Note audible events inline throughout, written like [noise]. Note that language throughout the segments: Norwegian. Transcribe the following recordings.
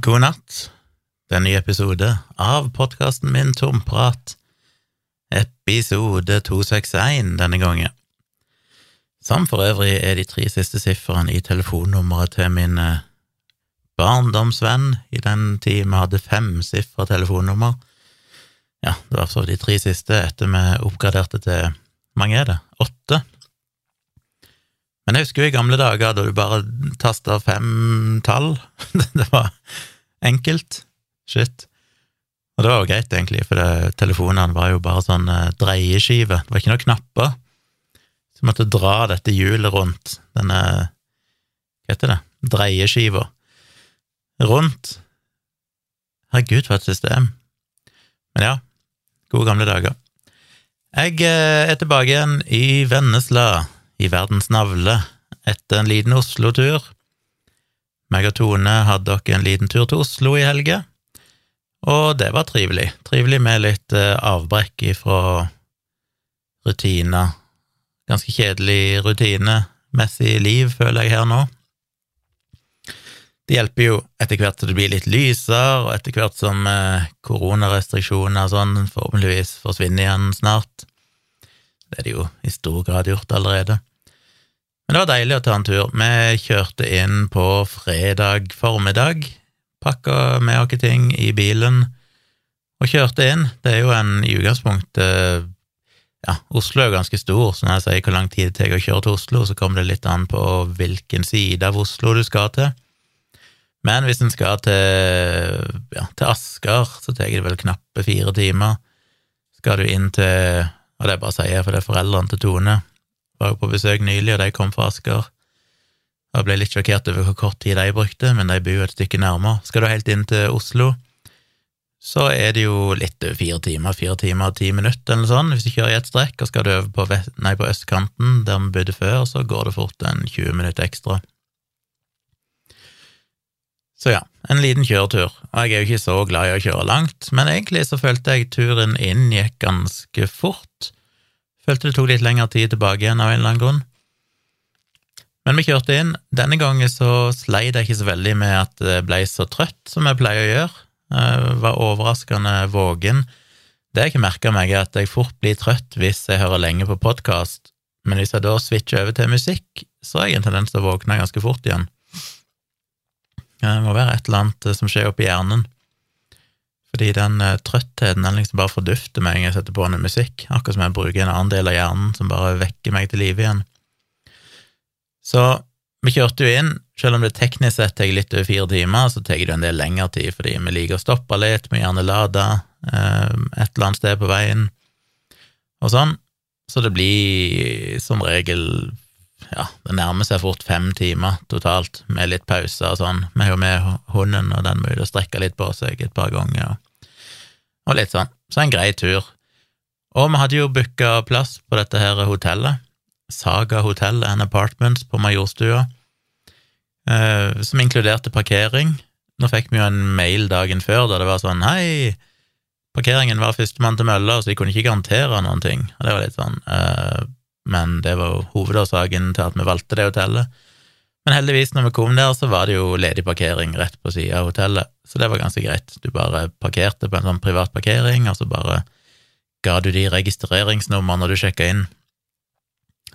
God natt. Det er en ny episode av podkasten min Tomprat, episode 261 denne gangen. Som for øvrig er de tre siste sifrene i telefonnummeret til min eh, barndomsvenn i den tid vi hadde femsifra telefonnummer. Ja, det var så de tre siste etter vi oppgraderte til Hvor mange er det? Åtte? Men jeg husker jo i gamle dager da du bare tasta fem tall. [laughs] det var enkelt. Shit. Og det var jo greit, egentlig, for telefonene var jo bare sånn eh, dreieskive. Det var ikke noen knapper. Så du måtte dra dette hjulet rundt, denne Hva heter det? Dreieskiva. Rundt. Herregud, for et system. Men ja, gode gamle dager. Jeg eh, er tilbake igjen i Vennesla, i verdens navle, etter en liten Oslo-tur. Meg og Tone hadde dere en liten tur til Oslo i helga, og det var trivelig. Trivelig med litt eh, avbrekk ifra rutiner. Ganske kjedelig rutinemessig liv, føler jeg her nå. Det hjelper jo etter hvert som det blir litt lysere, og etter hvert som eh, koronarestriksjoner og sånn forhåpentligvis forsvinner igjen snart. Det er det jo i stor grad gjort allerede. Men det var deilig å ta en tur. Vi kjørte inn på fredag formiddag, pakka med oss ting i bilen og kjørte inn. Det er jo en i utgangspunktet Ja, Oslo er jo ganske stor, så når jeg sier hvor lang tid det tar å kjøre til Oslo, så kommer det litt an på hvilken side av Oslo du skal til. Men hvis en skal til, ja, til Asker, så tar det vel knappe fire timer. Skal du inn til Og det er bare å si, for det er foreldrene til Tone. Var jo på besøk nylig, og de kom fra Asker. Jeg ble litt sjokkert over hvor kort tid de brukte, men de bor jo et stykke nærmere. Skal du helt inn til Oslo, så er det jo litt over fire timer, fire timer og ti minutter eller sånn, hvis du kjører i ett strekk, og skal du over på, nei, på østkanten, der vi bodde før, så går det fort en 20 minutter ekstra. Så ja, en liten kjøretur. Og jeg er jo ikke så glad i å kjøre langt, men egentlig så følte jeg turen inn gikk ganske fort. Følte det tok litt lengre tid tilbake igjen av en eller annen grunn. Men vi kjørte inn. Denne gangen så sleit jeg ikke så veldig med at jeg ble så trøtt som jeg pleier å gjøre. Jeg var overraskende våken. Det jeg ikke merka meg, er at jeg fort blir trøtt hvis jeg hører lenge på podkast, men hvis jeg da switcher over til musikk, så har jeg en tendens til å våkne ganske fort igjen. Det må være et eller annet som skjer oppi hjernen. Fordi den uh, trøttheten den liksom bare fordufter meg når jeg setter på noe musikk, akkurat som jeg bruker en annen del av hjernen som bare vekker meg til live igjen. Så vi kjørte jo inn, selv om det teknisk sett tar litt over fire timer, så tar det en del lengre tid, fordi vi liker å stoppe litt, vi gjerne lade uh, et eller annet sted på veien, og sånn. Så det blir som regel ja, det nærmer seg fort fem timer totalt, med litt pauser og sånn. Vi har jo med hunden, og den må jo strekke litt på seg et par ganger, og, og litt sånn. Så en grei tur. Og vi hadde jo booka plass på dette her hotellet, Saga Hotel and Apartments på Majorstua, eh, som inkluderte parkering. Nå fikk vi jo en mail dagen før der det var sånn hei, parkeringen var førstemann til mølla, så de kunne ikke garantere noen ting. Og det var litt sånn eh, men det var jo hovedårsaken til at vi valgte det hotellet. Men heldigvis, når vi kom der, så var det jo ledig parkering rett på sida av hotellet, så det var ganske greit. Du bare parkerte på en sånn privat parkering, og så bare ga du de registreringsnummer når du sjekka inn.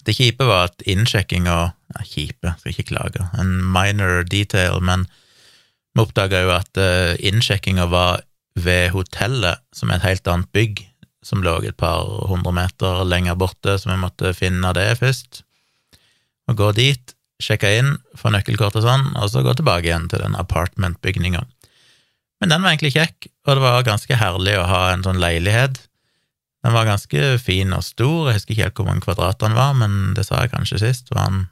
Det kjipe var at innsjekkinga ja, Kjipe, skal ikke klage, en minor detail, men vi oppdaga jo at uh, innsjekkinga var ved hotellet, som er et helt annet bygg som lå et par hundre meter lenger borte, så vi måtte finne det først. Og gå dit, sjekke inn, få nøkkelkort og sånn, og så gå tilbake igjen til den apartmentbygninga. Men den var egentlig kjekk, og det var ganske herlig å ha en sånn leilighet. Den var ganske fin og stor, jeg husker ikke helt hvor mange kvadrat den var, men det sa jeg kanskje sist, var den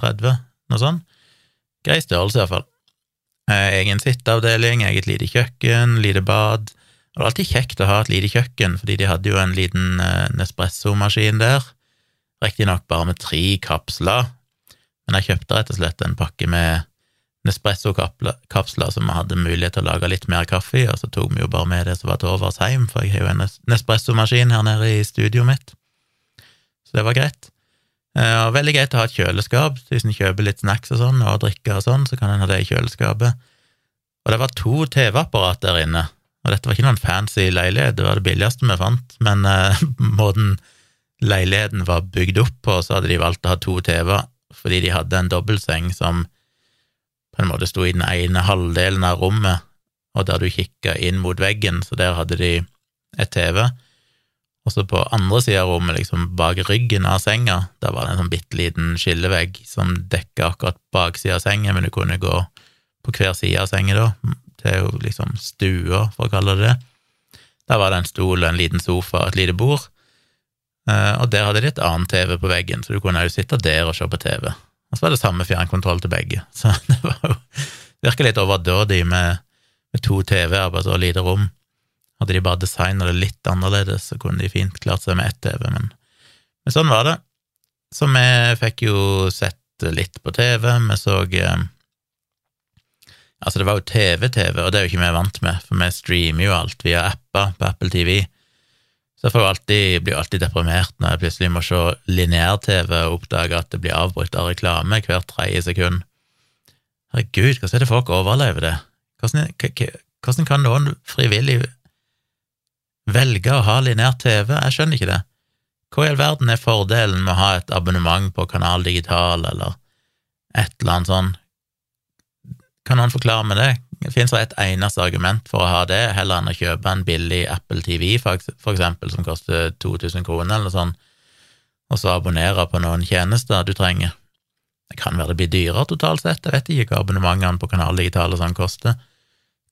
30, noe sånt? Grei størrelse, iallfall. Eh, egen sitteavdeling, eget lite kjøkken, lite bad, det var alltid kjekt å ha et lite kjøkken, fordi de hadde jo en liten uh, Nespresso-maskin der, riktignok bare med tre kapsler, men jeg kjøpte rett og slett en pakke med Nespresso-kapsler som vi hadde mulighet til å lage litt mer kaffe i, og så tok vi jo bare med det som var til overs hjem, for jeg har jo en Nespresso-maskin her nede i studioet mitt, så det var greit. Og veldig greit å ha et kjøleskap, hvis en kjøper litt snacks og sånn, og drikker og sånn, så kan en ha det i kjøleskapet. Og det var to TV-apparat der inne, og dette var ikke noen fancy leilighet, det var det billigste vi fant, men eh, [laughs] måten leiligheten var bygd opp på, så hadde de valgt å ha to TV-er, fordi de hadde en dobbeltseng som på en måte sto i den ene halvdelen av rommet, og der du kikka inn mot veggen, så der hadde de et TV. Og så på andre sida av rommet, liksom bak ryggen av senga, der var det en sånn bitte liten skillevegg som dekka akkurat baksida av senga, men du kunne gå på hver side av senga da, til jo liksom stua, for å kalle det det. Der var det en stol, en liten sofa og et lite bord, eh, og der hadde de et annet TV på veggen, så du kunne jo sitte der og se på TV. Og så var det samme fjernkontroll til begge, [laughs] så det var jo virka litt overdådig med, med to TV-er på så lite rom. Hadde de bare designa det litt annerledes, så kunne de fint klart seg med ett TV, men, men sånn var det. Så vi fikk jo sett litt på TV, vi så eh, Altså, det var jo TV-TV, og det er jo ikke vi vant med, for vi streamer jo alt via apper på Apple TV. Så jeg alltid, blir alltid deprimert når jeg plutselig må se lineær-TV og oppdage at det blir avbrutt av reklame hvert tredje sekund. Herregud, hvordan er det folk overlever det? Hvordan, hvordan kan noen frivillig velge å ha lineær TV? Jeg skjønner ikke det. Hva i all verden er fordelen med å ha et abonnement på Kanal Digital eller et eller annet sånn? Kan noen forklare meg det? Det et eneste argument for å ha det, heller enn å kjøpe en billig Apple TV, for eksempel, som koster 2000 kroner eller sånn, og så abonnere på noen tjenester du trenger. Det kan være det blir dyrere totalt sett, jeg vet ikke hva abonnementene på Kanal Digital og sånn koster.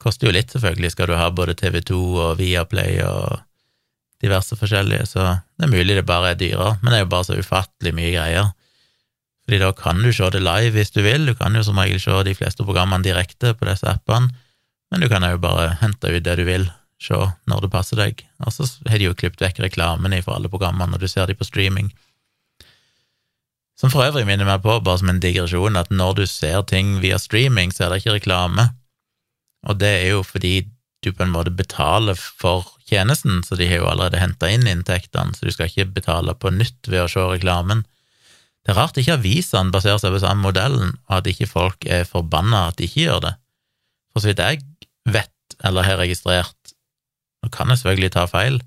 Koster jo litt, selvfølgelig, skal du ha både TV2 og Viaplay og diverse forskjellige, så det er mulig det bare er dyrere, men det er jo bare så ufattelig mye greier. Fordi da kan du se det live hvis du vil, du kan jo som regel se de fleste programmene direkte på disse appene, men du kan jo bare hente ut det du vil se når det passer deg, og så har de jo klippet vekk reklamene for alle programmene når du ser de på streaming. Som for øvrig minner meg på, bare som en digresjon, at når du ser ting via streaming, så er det ikke reklame, og det er jo fordi du på en måte betaler for tjenesten, så de har jo allerede henta inn inntektene, så du skal ikke betale på nytt ved å se reklamen. Det er rart ikke avisene baserer seg på samme modellen, og at ikke folk er forbanna at de ikke gjør det. For så vidt jeg vet, eller har registrert, nå kan jeg selvfølgelig ta feil,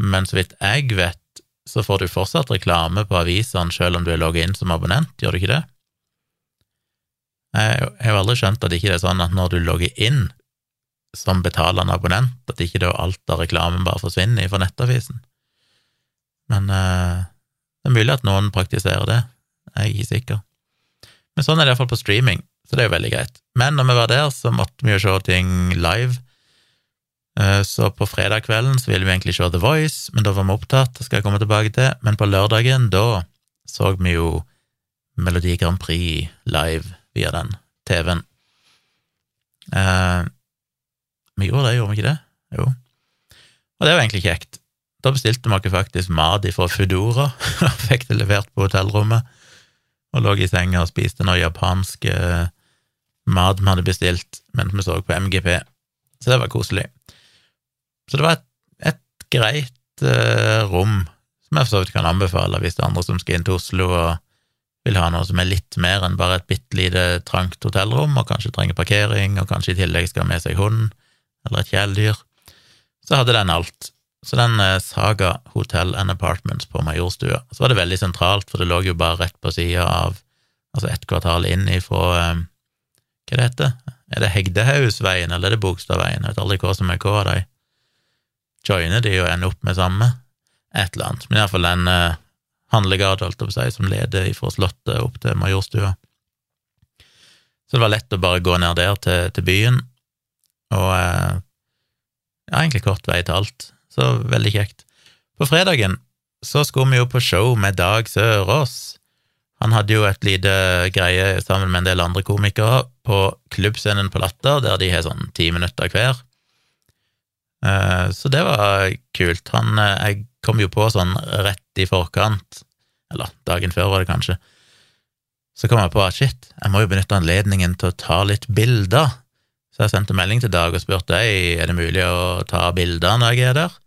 men så vidt jeg vet, så får du fortsatt reklame på avisene selv om du er logget inn som abonnent, gjør du ikke det? Jeg har aldri skjønt at ikke det er sånn at når du logger inn som betalende abonnent, at ikke da alt av reklamen bare forsvinner fra nettavisen. Men eh, det er mulig at noen praktiserer det, jeg er ikke sikker. Men sånn er det iallfall på streaming, så det er jo veldig greit. Men når vi var der, så måtte vi jo se ting live. Eh, så på fredag kvelden så ville vi egentlig se The Voice, men da var vi opptatt, det skal jeg komme tilbake til. Men på lørdagen, da så vi jo Melodi Grand Prix live via den TV-en. Eh, vi gjorde det, gjorde vi ikke det? Jo. Og det var egentlig kjekt. Da bestilte vi faktisk mat fra Foodora, [laughs] og fikk det levert på hotellrommet, og lå i senga og spiste noe japansk eh, mat vi hadde bestilt mens vi så på MGP. Så det var koselig. Så det var et, et greit uh, rom som jeg for så vidt kan anbefale hvis det er andre som skal inn til Oslo og vil ha noe som er litt mer enn bare et bitte lite trangt hotellrom, og kanskje trenger parkering, og kanskje i tillegg skal ha med seg hund eller et kjæledyr. Så hadde den alt. Så den eh, Saga Hotel and Apartments på Majorstua, så var det veldig sentralt, for det lå jo bare rett på sida av Altså ett kvartal inn ifra um, Hva det heter Er det Hegdehausveien, eller er det Bogstadveien? Jeg vet aldri hva som er hva av de. Joiner de og ender opp med samme? Et eller annet. Men iallfall den uh, handlegata, holdt jeg på å si, som leder ifra Slottet opp til Majorstua. Så det var lett å bare gå ned der til, til byen, og ja, egentlig kort vei til alt så veldig kjekt. På fredagen så skulle vi jo på show med Dag Sørås. Han hadde jo et lite greie sammen med en del andre komikere på klubbscenen på Latter, der de har sånn ti minutter hver. Eh, så det var kult. Han, eh, jeg kom jo på sånn rett i forkant, eller dagen før var det kanskje, så kom jeg på at shit, jeg må jo benytte anledningen til å ta litt bilder. Så jeg sendte melding til Dag og spurte ei, er det mulig å ta bilder når jeg er der.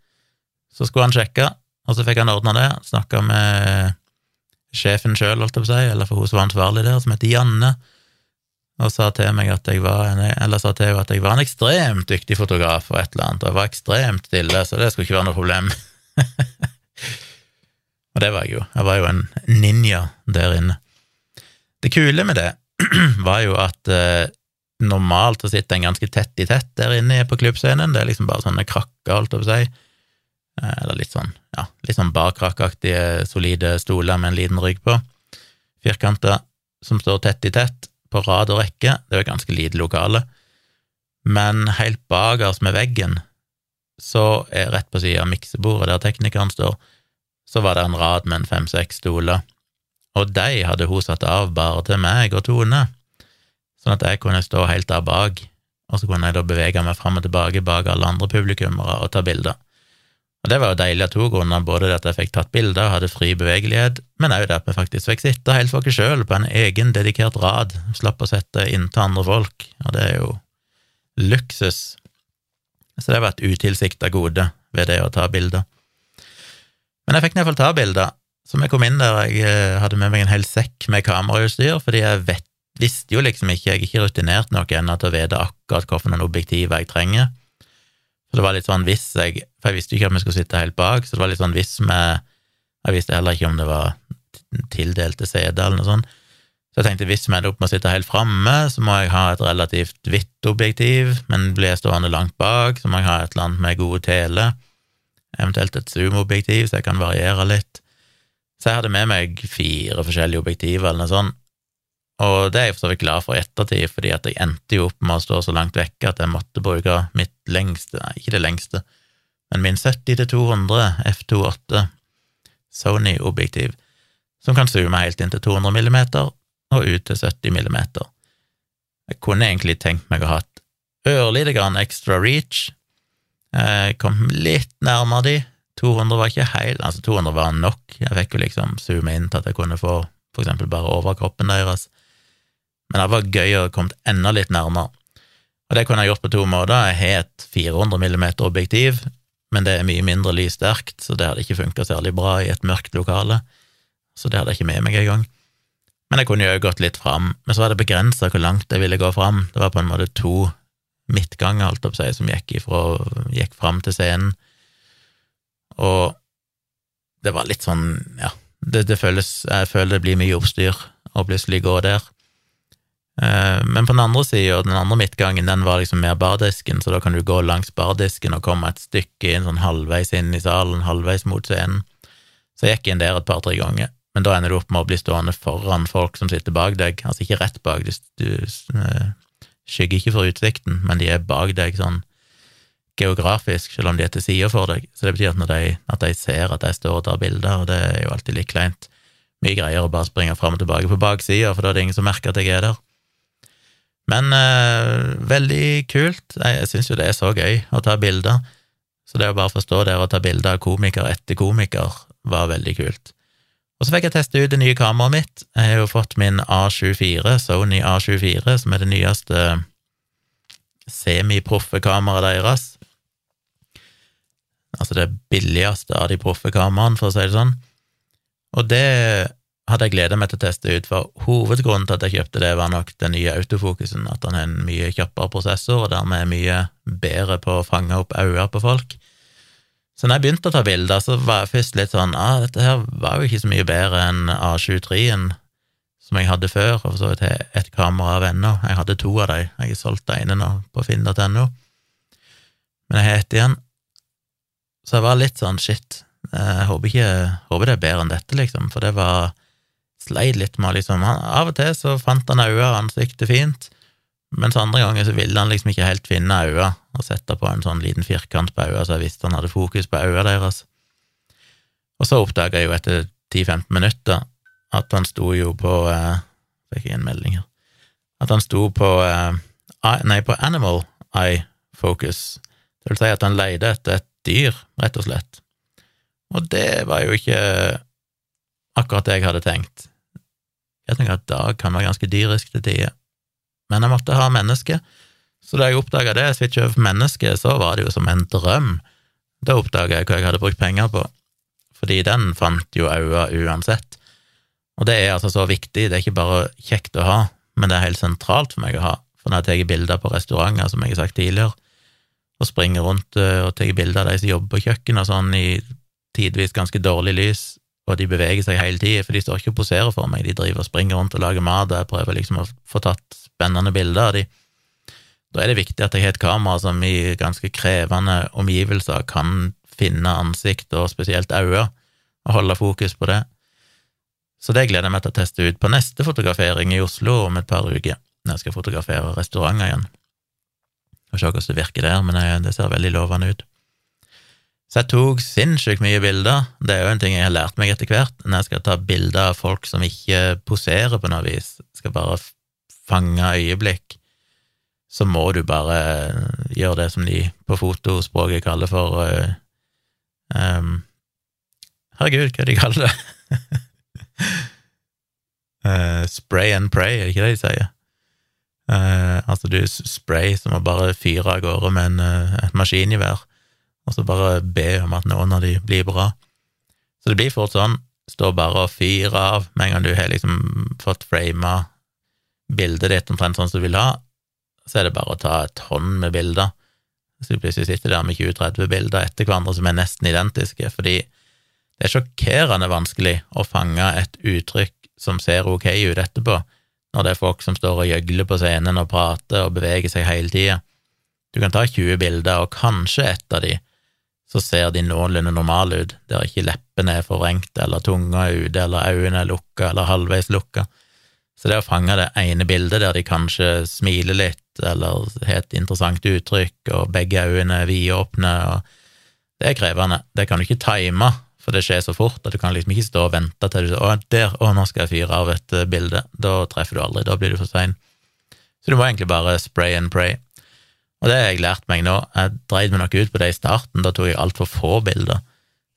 Så skulle han sjekke, og så fikk han ordna det. Snakka med sjefen sjøl, si, eller for hun som var ansvarlig der, som heter Janne. og sa til meg at jeg var en, eller sa til at jeg var en ekstremt dyktig fotograf og et eller annet, og jeg var ekstremt stille, så det skulle ikke være noe problem. [laughs] og det var jeg jo. Jeg var jo en ninja der inne. Det kule med det [clears throat] var jo at eh, normalt så sitter en ganske tett i tett der inne på klubbscenen, det er liksom bare sånne krakker, holdt jeg på å si, eh, eller litt sånn, ja, litt sånn barkrakkaktige, solide stoler med en liten rygg på, firkanter, som står tett i tett, på rad og rekke, det er jo ganske lite lokale, men helt bakerst med veggen, så er rett på sida av miksebordet der teknikeren står, så var det en rad med en fem-seks stoler, og de hadde hun satt av bare til meg og Tone, sånn at jeg kunne stå helt der bak, og så kunne jeg da bevege meg fram og tilbake bak alle andre publikummere og ta bilder. Og det var jo deilig av to grunner, både det at jeg fikk tatt bilder og hadde fri bevegelighet, men òg det at vi faktisk fikk sitte helt for oss sjøl på en egen, dedikert rad, slapp å sette inntil andre folk, og det er jo luksus. Så det var et utilsikta gode ved det å ta bilder. Men jeg fikk iallfall ta bilder, så vi kom inn der, jeg eh, hadde med meg en hel sekk med kamerautstyr, fordi jeg vet, visste jo liksom ikke, jeg er ikke rutinert nok ennå til å vite akkurat hvilke objektiver jeg trenger. Så det var litt sånn hvis jeg For jeg visste jo ikke at vi skulle sitte helt bak, så det var litt sånn hvis vi Jeg visste heller ikke om det var tildelte seter eller noe sånt. Så jeg tenkte hvis vi ender opp med å sitte helt framme, så må jeg ha et relativt hvitt objektiv, men blir jeg stående langt bak, så må jeg ha et eller annet med gode tele, eventuelt et zoom-objektiv, så jeg kan variere litt. Så jeg hadde med meg fire forskjellige objektiver eller noe sånt, og det er jeg for så vidt glad for i ettertid, fordi at jeg endte jo opp med å stå så langt vekke at jeg måtte bruke mitt lengste, nei, ikke det lengste, men min 70-200 f2.8 Sony-objektiv, som kan zoome helt inn til 200 millimeter og ut til 70 millimeter. Jeg kunne egentlig tenkt meg å ha et ørlite grann ekstra reach. Jeg kom litt nærmere de. 200 var ikke helt Altså, 200 var nok. Jeg fikk jo liksom zoome inn til at jeg kunne få for eksempel bare overkroppen deres men det var gøy å komme enda litt nærmere. Og det kunne jeg gjort på to måter. Jeg har et 400 mm objektiv, men det er mye mindre lyssterkt, så det hadde ikke funka særlig bra i et mørkt lokale, så det hadde jeg ikke med meg engang. Men jeg kunne jo gått litt fram, men så var det begrensa hvor langt jeg ville gå fram. Det var på en måte to midtganger, alt opp seg, som gikk, ifra, gikk fram til scenen, og det var litt sånn, ja, det, det føles Jeg føler det blir mye oppstyr å plutselig gå der. Eh, men på den andre sida, den andre midtgangen, den var liksom mer bardisken, så da kan du gå langs bardisken og komme et stykke inn sånn halvveis inn i salen, halvveis mot scenen. Så jeg gikk inn der et par-tre ganger, men da ender du opp med å bli stående foran folk som sitter bak deg, altså ikke rett bak, du, du eh, skygger ikke for utsikten, men de er bak deg sånn geografisk, selv om de er til sida for deg. Så det betyr at, de, at de ser at jeg står og tar bilder, og det er jo alltid litt kleint. Mye greier å bare springe fram og tilbake på baksida, for da er det ingen som merker at jeg er der. Men eh, veldig kult. Jeg, syns jo det er så gøy å ta bilder. Så det å bare forstå det å ta bilder av komiker etter komiker var veldig kult. Og så fikk jeg teste ut det nye kameraet mitt. Jeg har jo fått min A24, Sony A24, som er det nyeste semiproffe kameraet deres. Altså det billigste av de proffe kameraene, for å si det sånn. Og det hadde jeg gleda meg til å teste ut, for hovedgrunnen til at jeg kjøpte det, var nok den nye autofokusen, at den har en mye kjappere prosessor, og dermed er mye bedre på å fange opp øyne på folk. Så når jeg begynte å ta bilder, så var jeg først litt sånn ah, dette her var jo ikke så mye bedre enn A23-en som jeg hadde før, og for så vidt har et kamera av ennå. Jeg hadde to av dem, jeg har solgt det ene nå på finn.no, men jeg har ett igjen. Så jeg var litt sånn shit, jeg håper, ikke, håper det er bedre enn dette, liksom, for det var sleit litt med liksom han, Av og til så fant han øynene og ansiktet fint, mens andre ganger så ville han liksom ikke helt finne øynene og sette på en sånn liten firkant på øynene, så jeg visste han hadde fokus på øynene deres. Og så oppdaga jeg jo etter 10-15 minutter at han sto jo på eh, Fikk jeg en melding her At han sto på eh, Nei, på Animal Eye Focus. Det vil si at han leide etter et dyr, rett og slett. Og det var jo ikke akkurat det jeg hadde tenkt. Jeg tenker at Dag kan være ganske dyrisk til tider, men jeg måtte ha menneske, så da jeg oppdaga det, switcha over menneske, så var det jo som en drøm. Da oppdaga jeg hva jeg hadde brukt penger på, fordi den fant jo øya uansett. Og det er altså så viktig, det er ikke bare kjekt å ha, men det er helt sentralt for meg å ha. For når jeg tar bilder på restauranter, som jeg har sagt tidligere, og springer rundt eh, og tar bilder av de som jobber på kjøkken og sånn, i tidvis ganske dårlig lys, og de beveger seg hele tida, for de står ikke og poserer for meg, de driver og springer rundt og lager mat, og jeg prøver liksom å få tatt spennende bilder av de. Da er det viktig at jeg har et kamera som i ganske krevende omgivelser kan finne ansikt, og spesielt øyne, og holde fokus på det. Så det gleder jeg meg til å teste ut på neste fotografering i Oslo om et par uker, når jeg skal fotografere restauranter igjen. Og se hvordan det virker der, men det ser veldig lovende ut. Så jeg tok sinnssykt mye bilder. Det er jo en ting jeg har lært meg etter hvert. Når jeg skal ta bilder av folk som ikke poserer på noe vis, skal bare fange øyeblikk, så må du bare gjøre det som de på fotospråket kaller for uh, um, Herregud, hva de kaller det? uh, [laughs] spray and pray, er det ikke det de sier? Uh, altså, du spray som å bare fyre av gårde med en, et maskingevær og så bare be om at noen av de blir bra. Så det blir fort sånn, stå bare og fyre av med en gang du har liksom fått frama bildet ditt omtrent sånn som du vil ha, så er det bare å ta et hånd med bilder. Så du plutselig sitter der med 20-30 bilder etter hverandre som er nesten identiske, fordi det er sjokkerende vanskelig å fange et uttrykk som ser ok ut etterpå, når det er folk som står og gjøgler på scenen og prater og beveger seg hele tida. Du kan ta 20 bilder, og kanskje ett av de så ser de noenlunde normale ut, der ikke leppene er forvrengte, eller tunga er ute, eller øynene er lukka, eller halvveis lukka. Så det å fange det ene bildet der de kanskje smiler litt, eller har et interessant uttrykk, og begge øynene er vidåpne, det er krevende. Det kan du ikke time, for det skjer så fort at du kan liksom ikke stå og vente til du sier 'Å, der, å, nå skal jeg fyre av et eh, bilde'. Da treffer du aldri, da blir du for sein. Så du må egentlig bare spray and pray. Og det har jeg lært meg nå. Jeg dreide meg nok ut på det i starten, da tok jeg altfor få bilder.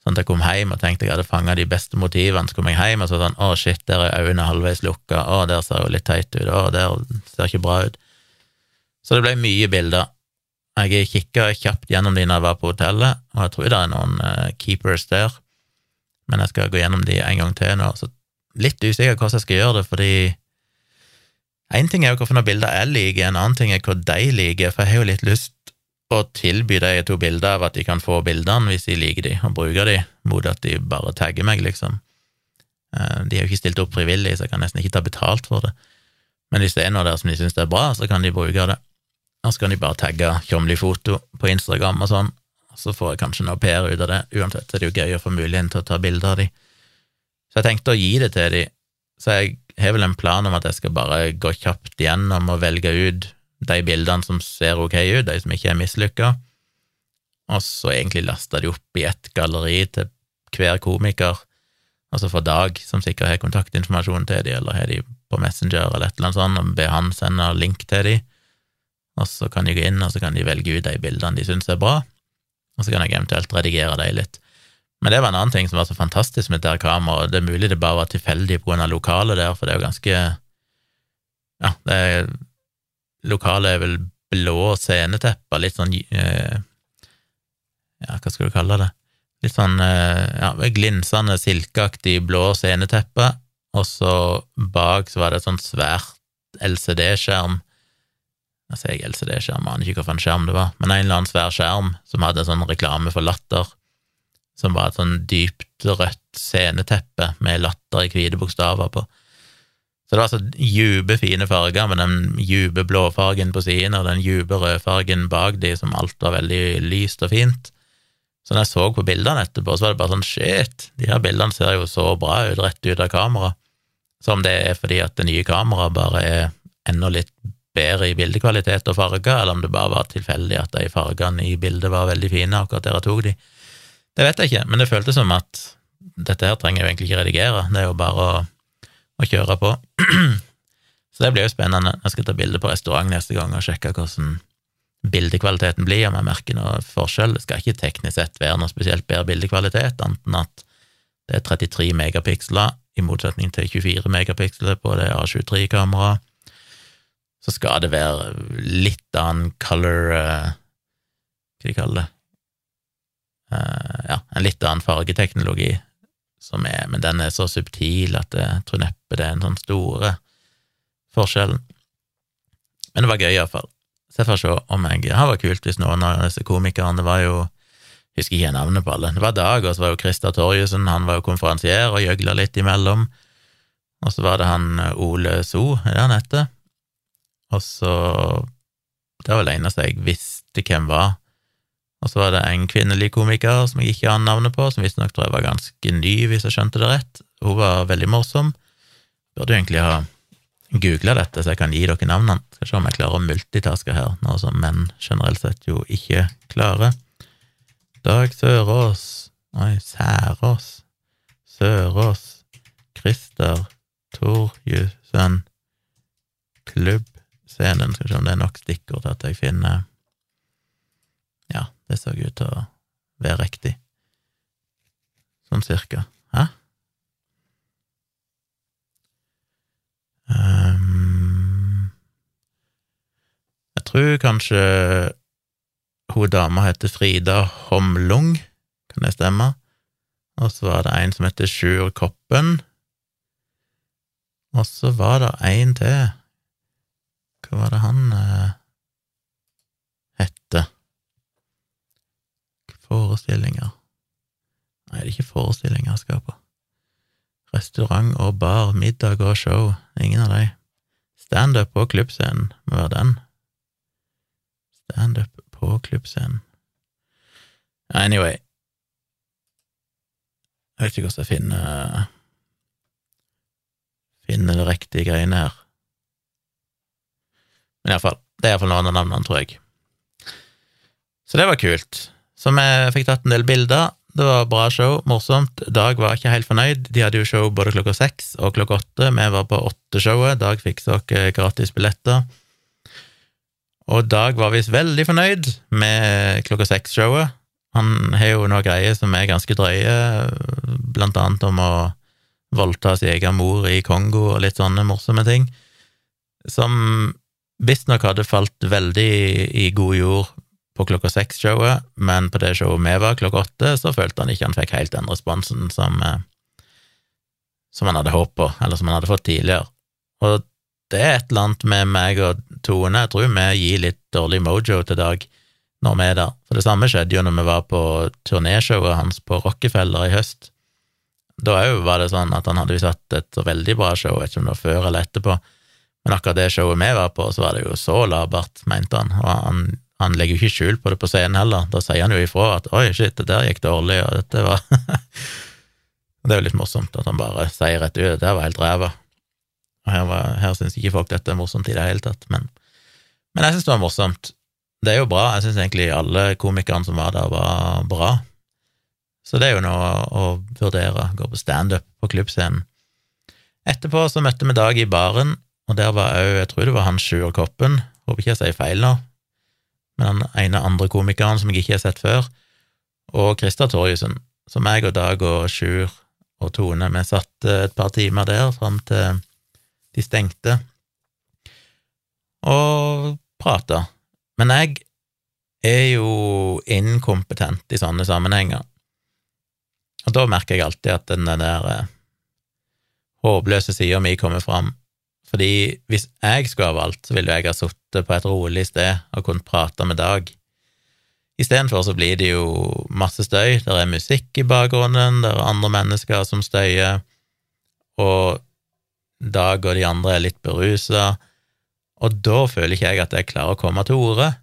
Sånn at jeg kom hjem og tenkte jeg hadde fanga de beste motivene, så kom jeg hjem og så sånn å shit, der er øynene halvveis lukka, å der ser jo litt teit ut, å der ser ikke bra ut. Så det ble mye bilder. Jeg kikka kjapt gjennom de når jeg var på hotellet, og jeg tror det er noen uh, keepers der, men jeg skal gå gjennom de en gang til nå. Så litt usikker på hvordan jeg skal gjøre det, fordi Én ting er jo hvilke bilder jeg liker, en annen ting er hva de liker, for jeg har jo litt lyst å tilby de to bilder av at de kan få bildene hvis de liker de, og bruker de, mot at de bare tagger meg, liksom. Eh, de har jo ikke stilt opp frivillig, så jeg kan nesten ikke ta betalt for det. Men hvis det er noe der som de syns er bra, så kan de bruke det. Og så kan de bare tagge Tjomli foto på Instagram og sånn, så får jeg kanskje noe PR ut av det. Uansett så er det jo gøy å få muligheten til å ta bilder av de. Så jeg tenkte å gi det til de, så jeg har vel en plan om at jeg skal bare gå kjapt gjennom og velge ut de bildene som ser ok ut, de som ikke er mislykka, og så egentlig laste de opp i ett galleri til hver komiker, altså for Dag, som sikkert har kontaktinformasjon til de, eller har de på Messenger eller et eller annet sånt, og be han sende link til de, og så kan de gå inn, og så kan de velge ut de bildene de syns er bra, og så kan jeg eventuelt redigere de litt. Men det var en annen ting som var så fantastisk med dette kameraet. Det er mulig det bare var tilfeldig av lokalet der, for det er jo ganske Ja, det er Lokalet er vel blå scenetepper, litt sånn eh, Ja, hva skal du kalle det? Litt sånn eh, ja, glinsende, silkeaktig blå sceneteppe, og så bak så var det et sånt svært LCD-skjerm. Jeg sier LCD-skjerm, aner ikke hvilken skjerm det var, men en eller annen svær skjerm som hadde en sånn reklame for latter som var et sånn dypt rødt sceneteppe med latter i hvite bokstaver på. Så det var så djupe, fine farger med den djupe blåfargen på siden og den djupe rødfargen bak de, som alt var veldig lyst og fint. Så når jeg så på bildene etterpå, så var det bare sånn shit, de her bildene ser jo så bra ut rett ut av kamera. Så om det er fordi at det nye kameraet bare er enda litt bedre i bildekvalitet og farger, eller om det bare var tilfeldig at de fargene i bildet var veldig fine akkurat der jeg tok de, det vet jeg ikke, men det føltes som at dette her trenger jeg egentlig ikke redigere, det er jo bare å, å kjøre på. [clears throat] Så det blir jo spennende. Jeg skal ta bilde på restaurant neste gang og sjekke hvordan bildekvaliteten blir, om jeg merker noe forskjell. Det skal ikke teknisk sett være noe spesielt bedre bildekvalitet, anten at det er 33 megapiksler, i motsetning til 24 megapiksler på det A23-kameraet. Så skal det være litt annen color uh, Hva de kaller det? Eh, ja, en litt annen fargeteknologi, som er, men den er så subtil at jeg tror neppe det er en sånn store forskjellen. Men det var gøy, iallfall. Så jeg får se om jeg Det var kult hvis noen av disse komikerne Det var jo Jeg husker ikke navnet på alle. Det var Dag, og så var jo Christer Torjussen, han var jo konferansier og gjøgla litt imellom. Og så var det han Ole So, er det han heter? Og så Det var vel eneste jeg visste hvem var. Og så var det en kvinnelig komiker som jeg ikke har navnet på, som visstnok tror jeg var ganske ny, hvis jeg skjønte det rett. Hun var veldig morsom. Burde egentlig ha googla dette, så jeg kan gi dere navnene. Skal se om jeg klarer å multitaske her, noe som menn generelt sett jo ikke klarer. Dag Sørås Oi, Særås Sørås Christer Torjussen Klubbscenen. Skal se om det er nok stikkord til at jeg finner det så ut til å være riktig. Sånn cirka. Hæ? Um, jeg tror kanskje hun dama heter Frida Homlung, kan det stemme? Og så var det en som heter Sjur Koppen. Og så var det en til. Hva var det han eh, hette? Forestillinger Nei, det er ikke forestillinger jeg skal på. Restaurant og bar, middag og show. Ingen av de. Standup på klubbscenen må være den. Standup på klubbscenen. Anyway. Jeg vet ikke hvordan jeg finner Finner det riktige greiene her. Men iallfall, det er iallfall noen av navnene, tror jeg. Så det var kult. Så vi fikk tatt en del bilder. Det var bra show, morsomt. Dag var ikke helt fornøyd. De hadde jo show både klokka seks og klokka åtte. Vi var på åtteshowet. Dag fikk oss gratis billetter. Og Dag var visst veldig fornøyd med klokka seks-showet. Han har jo noen greier som er ganske drøye, blant annet om å voldta sin egen mor i Kongo og litt sånne morsomme ting, som visstnok hadde falt veldig i god jord på klokka seks-showet, men på det showet vi var klokka åtte, så følte han ikke han fikk helt den responsen som, eh, som han hadde håpet på, eller som han hadde fått tidligere. Og det er et eller annet med meg og Tone, jeg tror vi gir litt dårlig mojo til Dag når vi er der. For det samme skjedde jo når vi var på turnéshowet hans på Rockefeller i høst. Da òg var det sånn at han hadde jo satt et veldig bra show, jeg vet ikke om det var før eller etterpå, men akkurat det showet vi var på, så var det jo så labert, mente han, og han han legger jo ikke skjul på det på scenen heller. Da sier han jo ifra at 'oi, shit, det der gikk dårlig', og dette var [laughs] Det er jo litt morsomt at han bare sier rett ut 'det var helt ræva'. Og her, var, her syns ikke folk dette er morsomt i det hele tatt, men, men jeg syns det var morsomt. Det er jo bra. Jeg syns egentlig alle komikerne som var der, var bra. Så det er jo noe å vurdere, gå på standup på klubbscenen. Etterpå så møtte vi Dag i baren, og der var òg, jeg tror det var han Sjur Koppen, håper ikke jeg sier feil nå, med den ene andre komikeren som jeg ikke har sett før, og Krista Torjussen, som jeg og Dag og Sjur og Tone vi satt et par timer der fram til de stengte, og prata. Men jeg er jo inkompetent i sånne sammenhenger, og da merker jeg alltid at den der eh, håpløse sida mi kommer fram. Fordi hvis jeg skulle ha valgt, så ville jeg ha sittet på et rolig sted og kunnet prate med Dag. Istedenfor så blir det jo masse støy, det er musikk i bakgrunnen, det er andre mennesker som støyer, og Dag og de andre er litt berusa, og da føler ikke jeg at jeg klarer å komme til orde.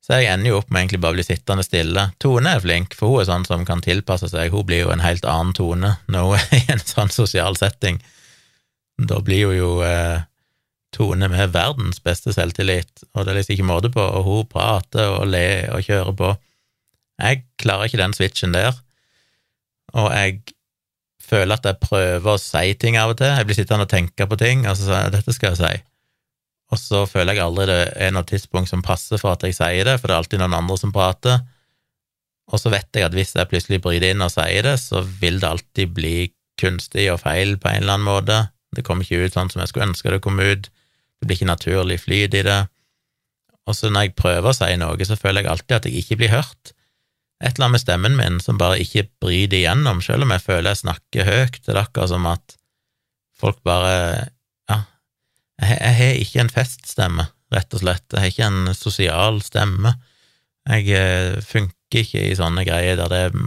Så jeg ender jo opp med egentlig bare å bli sittende stille. Tone er flink, for hun er sånn som kan tilpasse seg, hun blir jo en helt annen tone når hun er i en sånn sosial setting. Da blir hun jo eh, Tone med verdens beste selvtillit, og det er liksom ikke måte på, og hun prater og ler og kjører på. Jeg klarer ikke den switchen der, og jeg føler at jeg prøver å si ting av og til. Jeg blir sittende og tenke på ting, og så sier jeg 'dette skal jeg si', og så føler jeg aldri det er noe tidspunkt som passer for at jeg sier det, for det er alltid noen andre som prater, og så vet jeg at hvis jeg plutselig bryter inn og sier det, så vil det alltid bli kunstig og feil på en eller annen måte. Det kommer ikke ut sånn som jeg skulle ønske det kom ut. Det blir ikke naturlig flyt i det. Og så når jeg prøver å si noe, så føler jeg alltid at jeg ikke blir hørt. Et eller annet med stemmen min som bare ikke bryter igjennom, selv om jeg føler jeg snakker høyt. Det er akkurat som at folk bare Ja, Jeg, har ikke en feststemme, rett og slett. Jeg har ikke en sosial stemme. Jeg eh, funker ikke i sånne greier der det er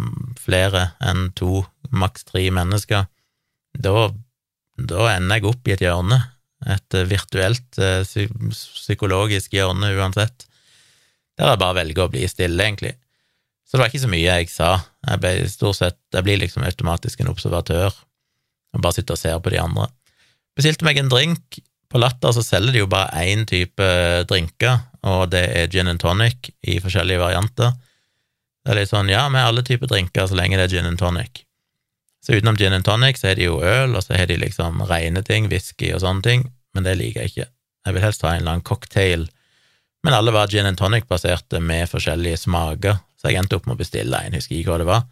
flere enn to, maks tre mennesker. Da, da ender jeg opp i et hjørne, et eh, virtuelt eh, psykologisk hjørne uansett, der jeg bare velger å bli stille, egentlig. Så det var ikke så mye jeg sa. Jeg ble stort sett, jeg blir liksom automatisk en observatør og bare sitter og ser på de andre. Bestilte meg en drink. På Latter så selger de jo bare én type drinker, og det er gin and tonic i forskjellige varianter. Det er litt sånn, ja, med alle typer drinker så lenge det er gin and tonic. Så utenom gin and tonic så er det jo øl, og så har de liksom rene ting, whisky og sånne ting, men det liker jeg ikke. Jeg vil helst ha en eller annen cocktail, men alle var gin and tonic-baserte med forskjellige smaker, så jeg endte opp med å bestille en, husker ikke hva det var.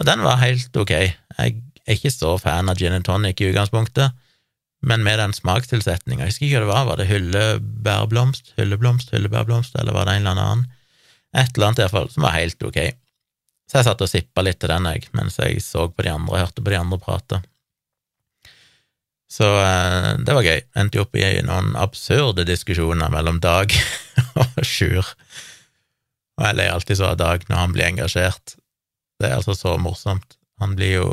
Og den var helt ok. Jeg er ikke så fan av gin and tonic i utgangspunktet, men med den smakstilsetninga, husker ikke hva det var, var det hyllebærblomst, hylleblomst, hyllebærblomst, eller var det en eller annen? Et eller annet iallfall, som var helt ok. Så jeg satt og sippa litt til den, jeg, mens jeg så på de andre, og hørte på de andre prate. Så eh, det var gøy. Endte jo opp i noen absurde diskusjoner mellom Dag [laughs] og Sjur. Og jeg ler alltid så av Dag når han blir engasjert. Det er altså så morsomt. Han blir jo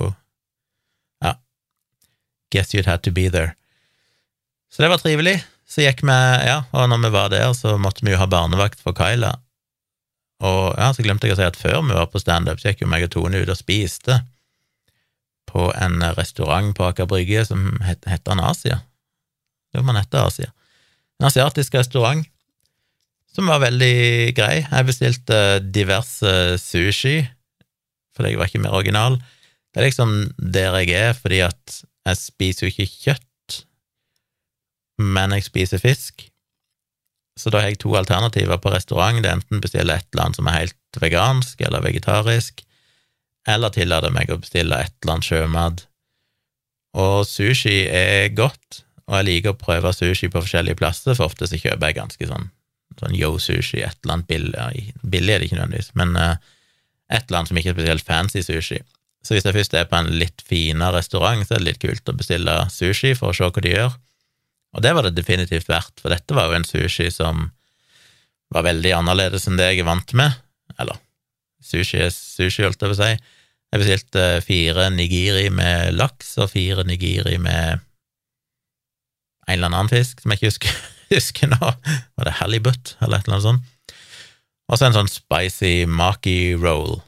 Ja. Guess you'd had to be there. Så det var trivelig. Så gikk vi, ja, og når vi var der, så måtte vi jo ha barnevakt for Kyla. Og ja, så glemte jeg å si at før vi var på standup, gikk jo meg og Tone ut og spiste på en restaurant på Aker Brygge som het, heter Asia. Jo, man heter Asia. En asiatisk restaurant som var veldig grei. Jeg bestilte diverse sushi, fordi jeg var ikke mer original. Det er liksom der jeg er, fordi at jeg spiser jo ikke kjøtt, men jeg spiser fisk. Så da har jeg to alternativer på restaurant. Det er enten bestille et eller annet som er helt vegansk eller vegetarisk, eller tillate meg å bestille et eller annet sjømat. Og sushi er godt, og jeg liker å prøve sushi på forskjellige plasser, for ofte så kjøper jeg ganske sånn sånn yo-sushi, et eller annet billig Billig er det ikke nødvendigvis, men uh, et eller annet som ikke er spesielt fancy sushi. Så hvis jeg først er på en litt finere restaurant, så er det litt kult å bestille sushi for å se hva de gjør. Og det var det definitivt verdt, for dette var jo en sushi som var veldig annerledes enn det jeg er vant med. Eller sushi er sushi, holdt jeg på å si. Jeg bestilte fire nigiri med laks og fire nigiri med en eller annen fisk som jeg ikke husker [laughs] husker nå. Var det halibut, eller et eller annet sånt? Og så en sånn spicy maki roll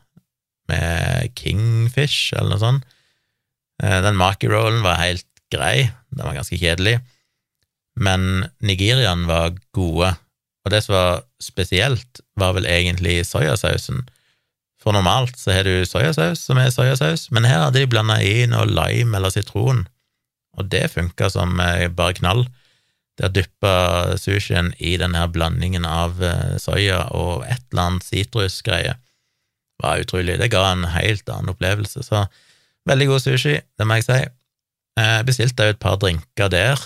med kingfish, eller noe sånt. Eh, den maki-rollen var helt grei, den var ganske kjedelig, men Nigerian var gode, og det som var spesielt, var vel egentlig soyasausen. For normalt så har du soyasaus som er soyasaus, men her hadde de blanda i noe lime eller sitron, og det funka som eh, bare knall. Det å dyppe sushien i denne blandingen av eh, soya og et eller annet sitrusgreie var utrolig. Det ga en helt annen opplevelse. Så veldig god sushi, det må jeg si. Jeg bestilte òg et par drinker der.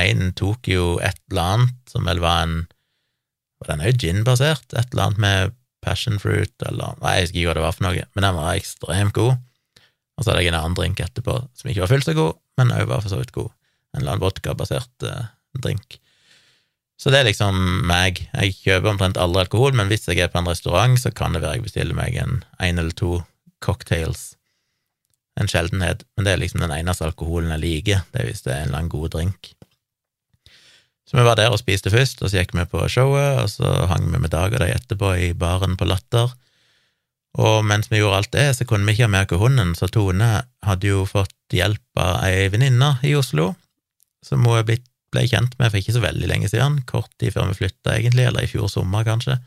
En tok jo et eller annet som vel var en Var den jo gin-basert? Et eller annet med passion fruit, eller Nei, jeg husker ikke hva det var for noe, men den var ekstremt god. Og så hadde jeg en annen drink etterpå som ikke var fullt så god, men òg var for så vidt god en eller annen vodkabasert uh, drink. Så det er liksom meg. Jeg kjøper omtrent aldri alkohol, men hvis jeg er på en restaurant, så kan det være jeg bestiller meg en en eller to cocktails. En sjeldenhet, men det er liksom den eneste alkoholen jeg liker, det er hvis det er en eller annen god drink. Så vi var der og spiste først, og så gikk vi på showet, og så hang vi med Dag og de etterpå i baren på Latter. Og mens vi gjorde alt det, så kunne vi ikke ha med hunden, så Tone hadde jo fått hjelp av ei venninne i Oslo som hun ble kjent med for ikke så veldig lenge siden, kort tid før vi flytta, egentlig, eller i fjor sommer, kanskje.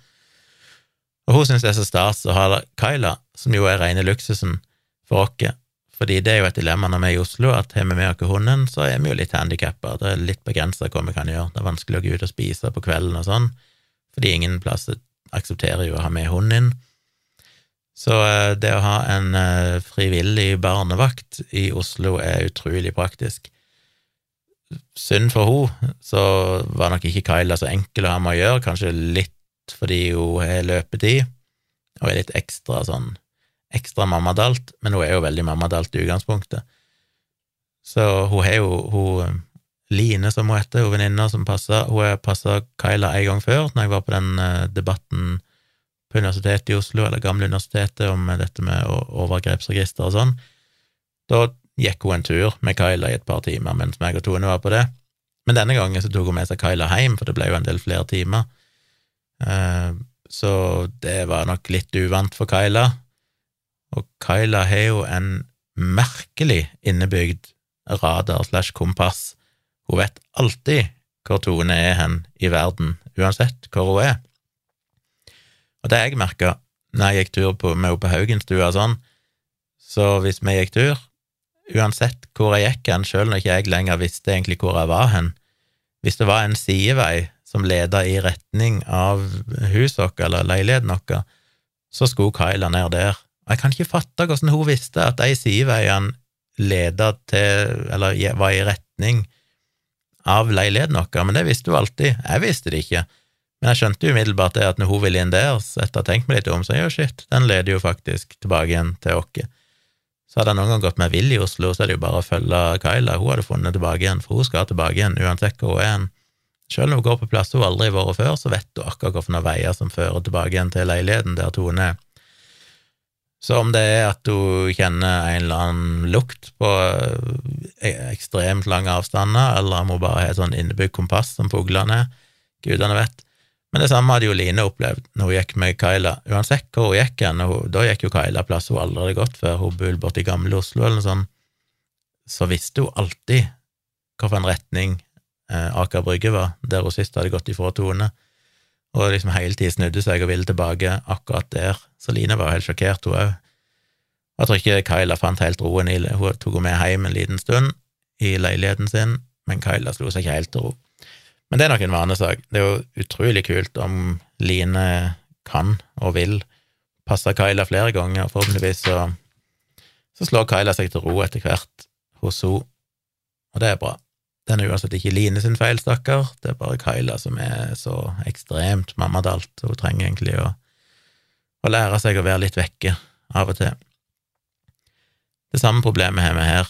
Og hun syns det er så stas å ha Kyla, som jo er rene luksusen for oss, fordi det er jo et dilemma når vi er i Oslo, at har vi med oss hunden, så er vi jo litt handikappa, det er litt begrensa hva vi kan gjøre, det er vanskelig å gå ut og spise på kvelden og sånn, fordi ingen plasser aksepterer jo å ha med hunden inn. Så eh, det å ha en eh, frivillig barnevakt i Oslo er utrolig praktisk. Synd for henne, så var nok ikke Kyla så enkel å ha med å gjøre, kanskje litt fordi hun har løpetid og er litt ekstra sånn ekstra mammadalt, men hun er jo veldig mammadalt i utgangspunktet. Så hun har jo Hun Line, som hun heter, hun venninna som passa Hun har passa Kyla en gang før, når jeg var på den eh, debatten på Universitetet i Oslo, eller Gamle universitetet, om dette med overgrepsregister og sånn. Da gikk hun en tur med Kyla i et par timer mens meg og Tone var på det. Men denne gangen så tok hun med seg Kyla hjem, for det ble jo en del flere timer. Eh, så det var nok litt uvant for Kyla. Og Kyla har jo en merkelig innebygd radar slash kompass. Hun vet alltid hvor Tone er hen i verden, uansett hvor hun er. Og det jeg merka når jeg gikk tur på, med henne på Haugenstua sånn, så hvis vi gikk tur, uansett hvor jeg gikk hen, sjøl når ikke jeg lenger visste egentlig hvor jeg var hen, hvis det var en sidevei som leda i retning av huset vårt eller leiligheten vår, så skulle Kyla ned der. Og jeg kan ikke fatte hvordan hun visste at de sideveiene leda til, eller var i retning av leiligheten vår, men det visste hun alltid. Jeg visste det ikke. Men jeg skjønte umiddelbart det at når hun ville inn der, så etter å ha tenkt meg litt om, så ja, shit, den leder jo faktisk tilbake igjen til oss. Så hadde jeg noen gang gått med vill i Oslo, så er det jo bare å følge Kyla. Hun hadde funnet tilbake igjen, for hun skal tilbake igjen, uansett hvor hun er. Selv om hun går på plasser hun aldri har vært før, så vet hun akkurat hvilke veier som fører tilbake igjen til leiligheten der Tone er. Så om det er at du kjenner en eller annen lukt på eh, ekstremt lange avstander, eller om hun bare har et sånn innebygd kompass som fuglene er, gudene vet. Men det samme hadde jo Line opplevd når hun gikk med Kyla. Uansett hvor hun gikk hen, da gikk jo Kyla plass hun aldri hadde gått før, hun bodde borti gamle Oslo eller noe sånt, så visste hun alltid hvilken retning eh, Aker Brygge var, der hun sist hadde gått ifra Tone, og liksom hele tiden snudde seg og ville tilbake akkurat der. Så Line var helt sjokkert, hun òg. Jeg tror ikke Kyla fant helt roen Hun tok henne med hjem en liten stund i leiligheten sin, men Kyla slo seg ikke helt til ro. Men det er nok en vanesak. Det er jo utrolig kult om Line kan og vil passe Kyla flere ganger. Forhåpentligvis så, så slår Kyla seg til ro etter hvert hos henne, og det er bra. Den er uansett ikke Line sin feil, stakkar, det er bare Kyla som er så ekstremt mammadalt. Hun trenger egentlig å, å lære seg å være litt vekke av og til. Det samme problemet har vi her,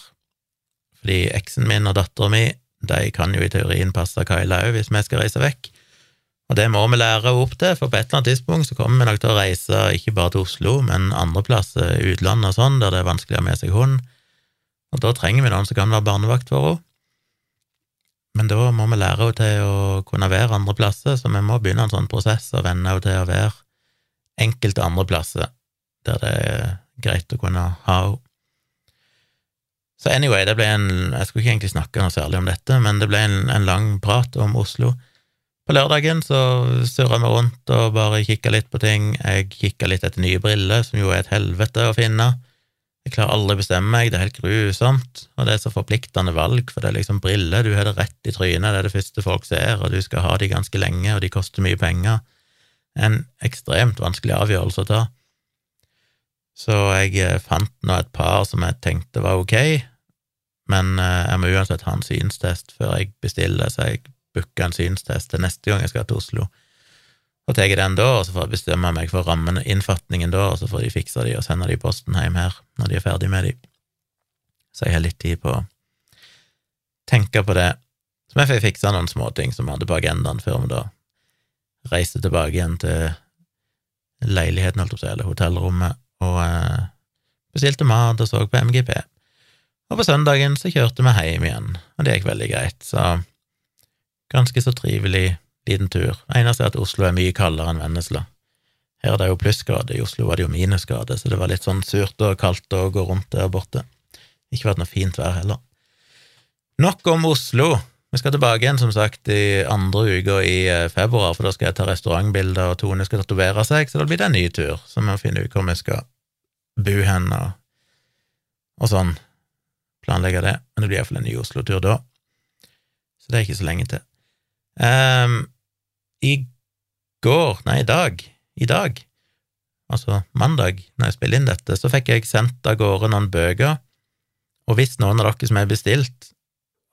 fordi eksen min og dattera mi de kan jo i teorien passe Kyla òg, hvis vi skal reise vekk. Og det må vi lære opp til, for på et eller annet tidspunkt så kommer vi nok til å reise ikke bare til Oslo, men andre plasser, utlandet og sånn, der det er vanskelig å ha med seg hund. Og da trenger vi noen som kan være barnevakt for henne. Men da må vi lære henne til å kunne være andre plasser, så vi må begynne en sånn prosess og venne henne til å være enkelte andre plasser der det er greit å kunne ha henne. Så anyway, det ble en Jeg skulle ikke egentlig snakke noe særlig om dette, men det ble en, en lang prat om Oslo. På lørdagen så surra vi rundt og bare kikka litt på ting. Jeg kikka litt etter nye briller, som jo er et helvete å finne. Jeg klarer aldri å bestemme meg, det er helt grusomt, og det er så forpliktende valg, for det er liksom briller, du har det rett i trynet, det er det første folk ser, og du skal ha de ganske lenge, og de koster mye penger. En ekstremt vanskelig avgjørelse å ta. Så jeg eh, fant nå et par som jeg tenkte var ok, men eh, jeg må uansett ha en synstest før jeg bestiller, så jeg booker en synstest til neste gang jeg skal til Oslo. Og tar den da, og så får jeg bestemme meg for rammene, innfatningen da, og så får de fikse de og sende de i posten hjem her når de er ferdig med de. Så jeg har litt tid på å tenke på det. Så vi får fiksa noen småting som vi hadde på agendaen før vi da reiste tilbake igjen til leiligheten, holdt jeg på å si, eller hotellrommet, og eh, bestilte mat og så på MGP. Og på søndagen så kjørte vi hjem igjen, og det gikk veldig greit, så ganske så trivelig liten tur. Eneste er at Oslo er mye kaldere enn Vennesla. Her er det jo plussgrader, i Oslo var det jo minusgrader, så det var litt sånn surt og kaldt å gå rundt der borte. Ikke vært noe fint vær heller. Nok om Oslo. Vi skal tilbake igjen, som sagt, i andre uka i eh, februar, for da skal jeg ta restaurantbilder, og Tone skal tatovere seg, så da blir det en ny tur, så vi må finne ut hvor vi skal bo hen, og, og sånn. Planlegge det. Men det blir iallfall en ny Oslo-tur da. Så det er ikke så lenge til. Um, I går, nei, i dag, i dag, altså mandag, når jeg spiller inn dette, så fikk jeg sendt av gårde noen bøker, og hvis noen av dere som har bestilt,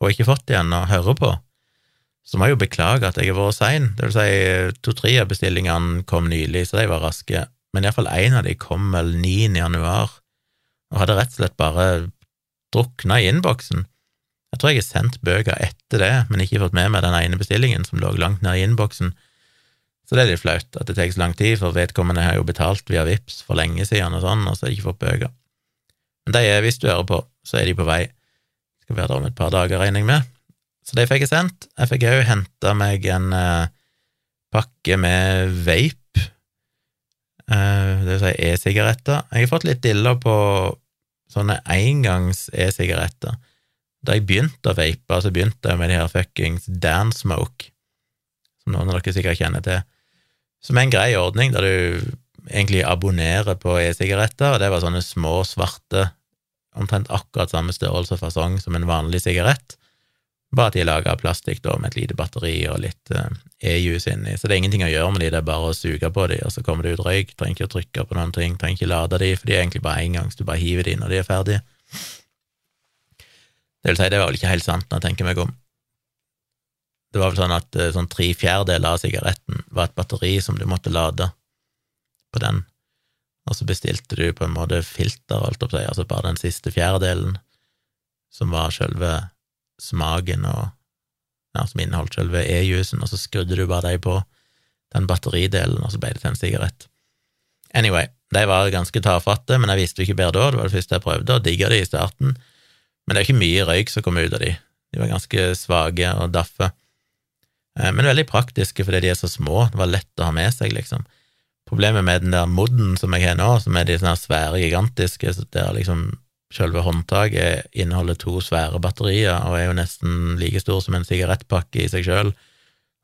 og ikke fått det ennå, hører på, så må jeg jo beklage at jeg har vært sein. Det vil si, to-tre av bestillingene kom nylig, så de var raske, men iallfall én av de kom vel 9. januar, og hadde rett og slett bare drukna i innboksen. Jeg tror jeg har sendt bøker etter det, men ikke fått med meg den ene bestillingen som lå langt nede i innboksen. Så det er litt flaut at det tar så lang tid, for vedkommende har jo betalt via VIPS for lenge siden og sånn, og så har de ikke fått bøker. Men de er, hvis du hører på, så er de på vei. Skal være der om et par dager, regner jeg med. Så de fikk jeg sendt. Jeg fikk òg henta meg en eh, pakke med vape, eh, det vil si e-sigaretter. Jeg har fått litt diller på sånne engangs e-sigaretter. Da jeg begynte å vape, så begynte jeg med de her fuckings Dan Smoke, som noen av dere sikkert kjenner til, som er en grei ordning der du egentlig abonnerer på e-sigaretter, og det var sånne små, svarte, omtrent akkurat samme størrelse og fasong som en vanlig sigarett, bare at de er laga av plastikk da, med et lite batteri og litt uh, e-juice inni, så det er ingenting å gjøre med de, det er bare å suge på de, og så kommer det ut røyk, trenger ikke å trykke på noen ting, trenger ikke lade de, for de er egentlig bare engangs, du bare hiver de når de er ferdige. Det vil si, det var vel ikke helt sant når jeg tenker meg om. Det var vel sånn at eh, sånn tre fjerdedeler av sigaretten var et batteri som du måtte lade på den, og så bestilte du på en måte filter, holdt opp seg, altså bare den siste fjerdedelen, som var selve smaken og ja, som inneholdt selve e-juicen, og så skrudde du bare de på den batteridelen, og så ble det til en sigarett. Anyway, de var ganske tafatte, men jeg visste jo ikke bedre da, det var det første jeg prøvde, og digga de i starten. Men det er ikke mye røyk som kommer ut av de. De var ganske svake og daffe. Eh, men veldig praktiske fordi de er så små. Det var lett å ha med seg, liksom. Problemet med den der modden som jeg har nå, som er de sånne svære, gigantiske, der liksom selve håndtaket inneholder to svære batterier og er jo nesten like stor som en sigarettpakke i seg sjøl,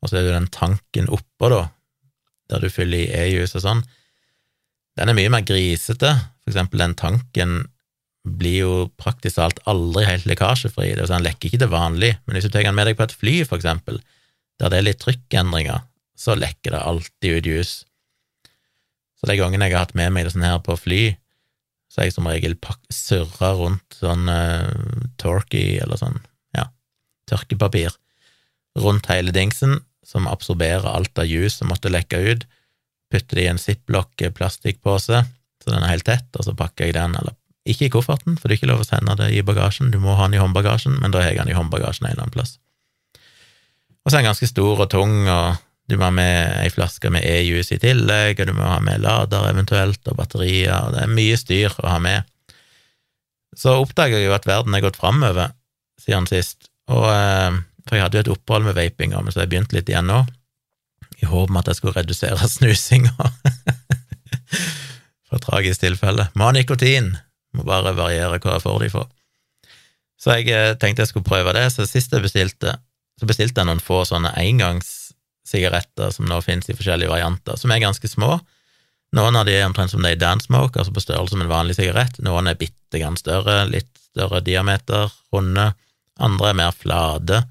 og så er det den tanken oppå, da, der du fyller i e-jus og sånn, den er mye mer grisete. For eksempel den tanken blir jo praktisk talt aldri helt lekkasjefri. Det vil si, han lekker ikke til vanlig, men hvis du tar den med deg på et fly, for eksempel, der det er litt trykkendringer, så lekker det alltid ut jus. Så de gangene jeg har hatt med meg det sånn her på fly, så har jeg som regel surra rundt sånn uh, torky, eller sånn, ja, tørkepapir, rundt hele dingsen, som absorberer alt av jus som måtte lekke ut, putter det i en ziplock plastikkpose, så den er helt tett, og så pakker jeg den, eller ikke i kofferten, for det er ikke lov å sende det i bagasjen, du må ha den i håndbagasjen, men da har jeg den i håndbagasjen en eller annen plass. Og så er den ganske stor og tung, og du må ha med ei flaske med e-juice i tillegg, og du må ha med lader eventuelt, og batterier, og det er mye styr å ha med. Så oppdaga jeg jo at verden er gått framover siden sist, og eh, for jeg hadde jo et opphold med vapinga, men så har jeg begynt litt igjen nå, i håp om at jeg skulle redusere [laughs] snusinga. For tragisk tilfelle. Må ha nikotin, må bare variere hva jeg får de for. Så jeg eh, tenkte jeg skulle prøve det, så sist jeg bestilte, så bestilte jeg noen få sånne engangssigaretter som nå finnes i forskjellige varianter, som er ganske små. Noen av de er omtrent som de i Dansmoke, altså på størrelse som en vanlig sigarett. Noen er bitte grann større, litt større diameter, runde. Andre er mer flate.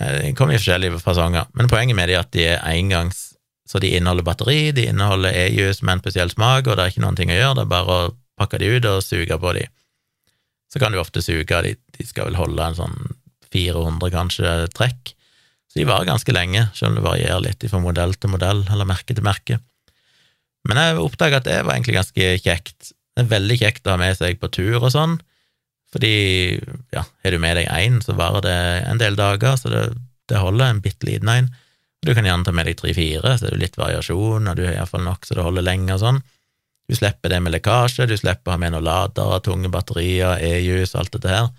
Eh, de kommer i forskjellige fasonger, men poenget med de er at de er engangs, så de inneholder batteri, de inneholder e-juice med en spesiell smak, og det er ikke noen ting å gjøre, det er bare å pakke de ut og suge på de. Så kan du ofte suge, de, de skal vel holde en sånn 400 kanskje trekk, så de varer ganske lenge, selv om det varierer litt fra modell til modell, eller merke til merke. Men jeg oppdaga at det var egentlig ganske kjekt. Det er veldig kjekt å ha med seg på tur og sånn, fordi ja, har du med deg én, så varer det en del dager, så det, det holder, en bitte liten en. Du kan gjerne ta med deg tre-fire, så er det litt variasjon, og du har iallfall nok så det holder lenge og sånn. Du slipper det med lekkasje, du slipper å ha med noen ladere, tunge batterier, e-jus, alt dette her.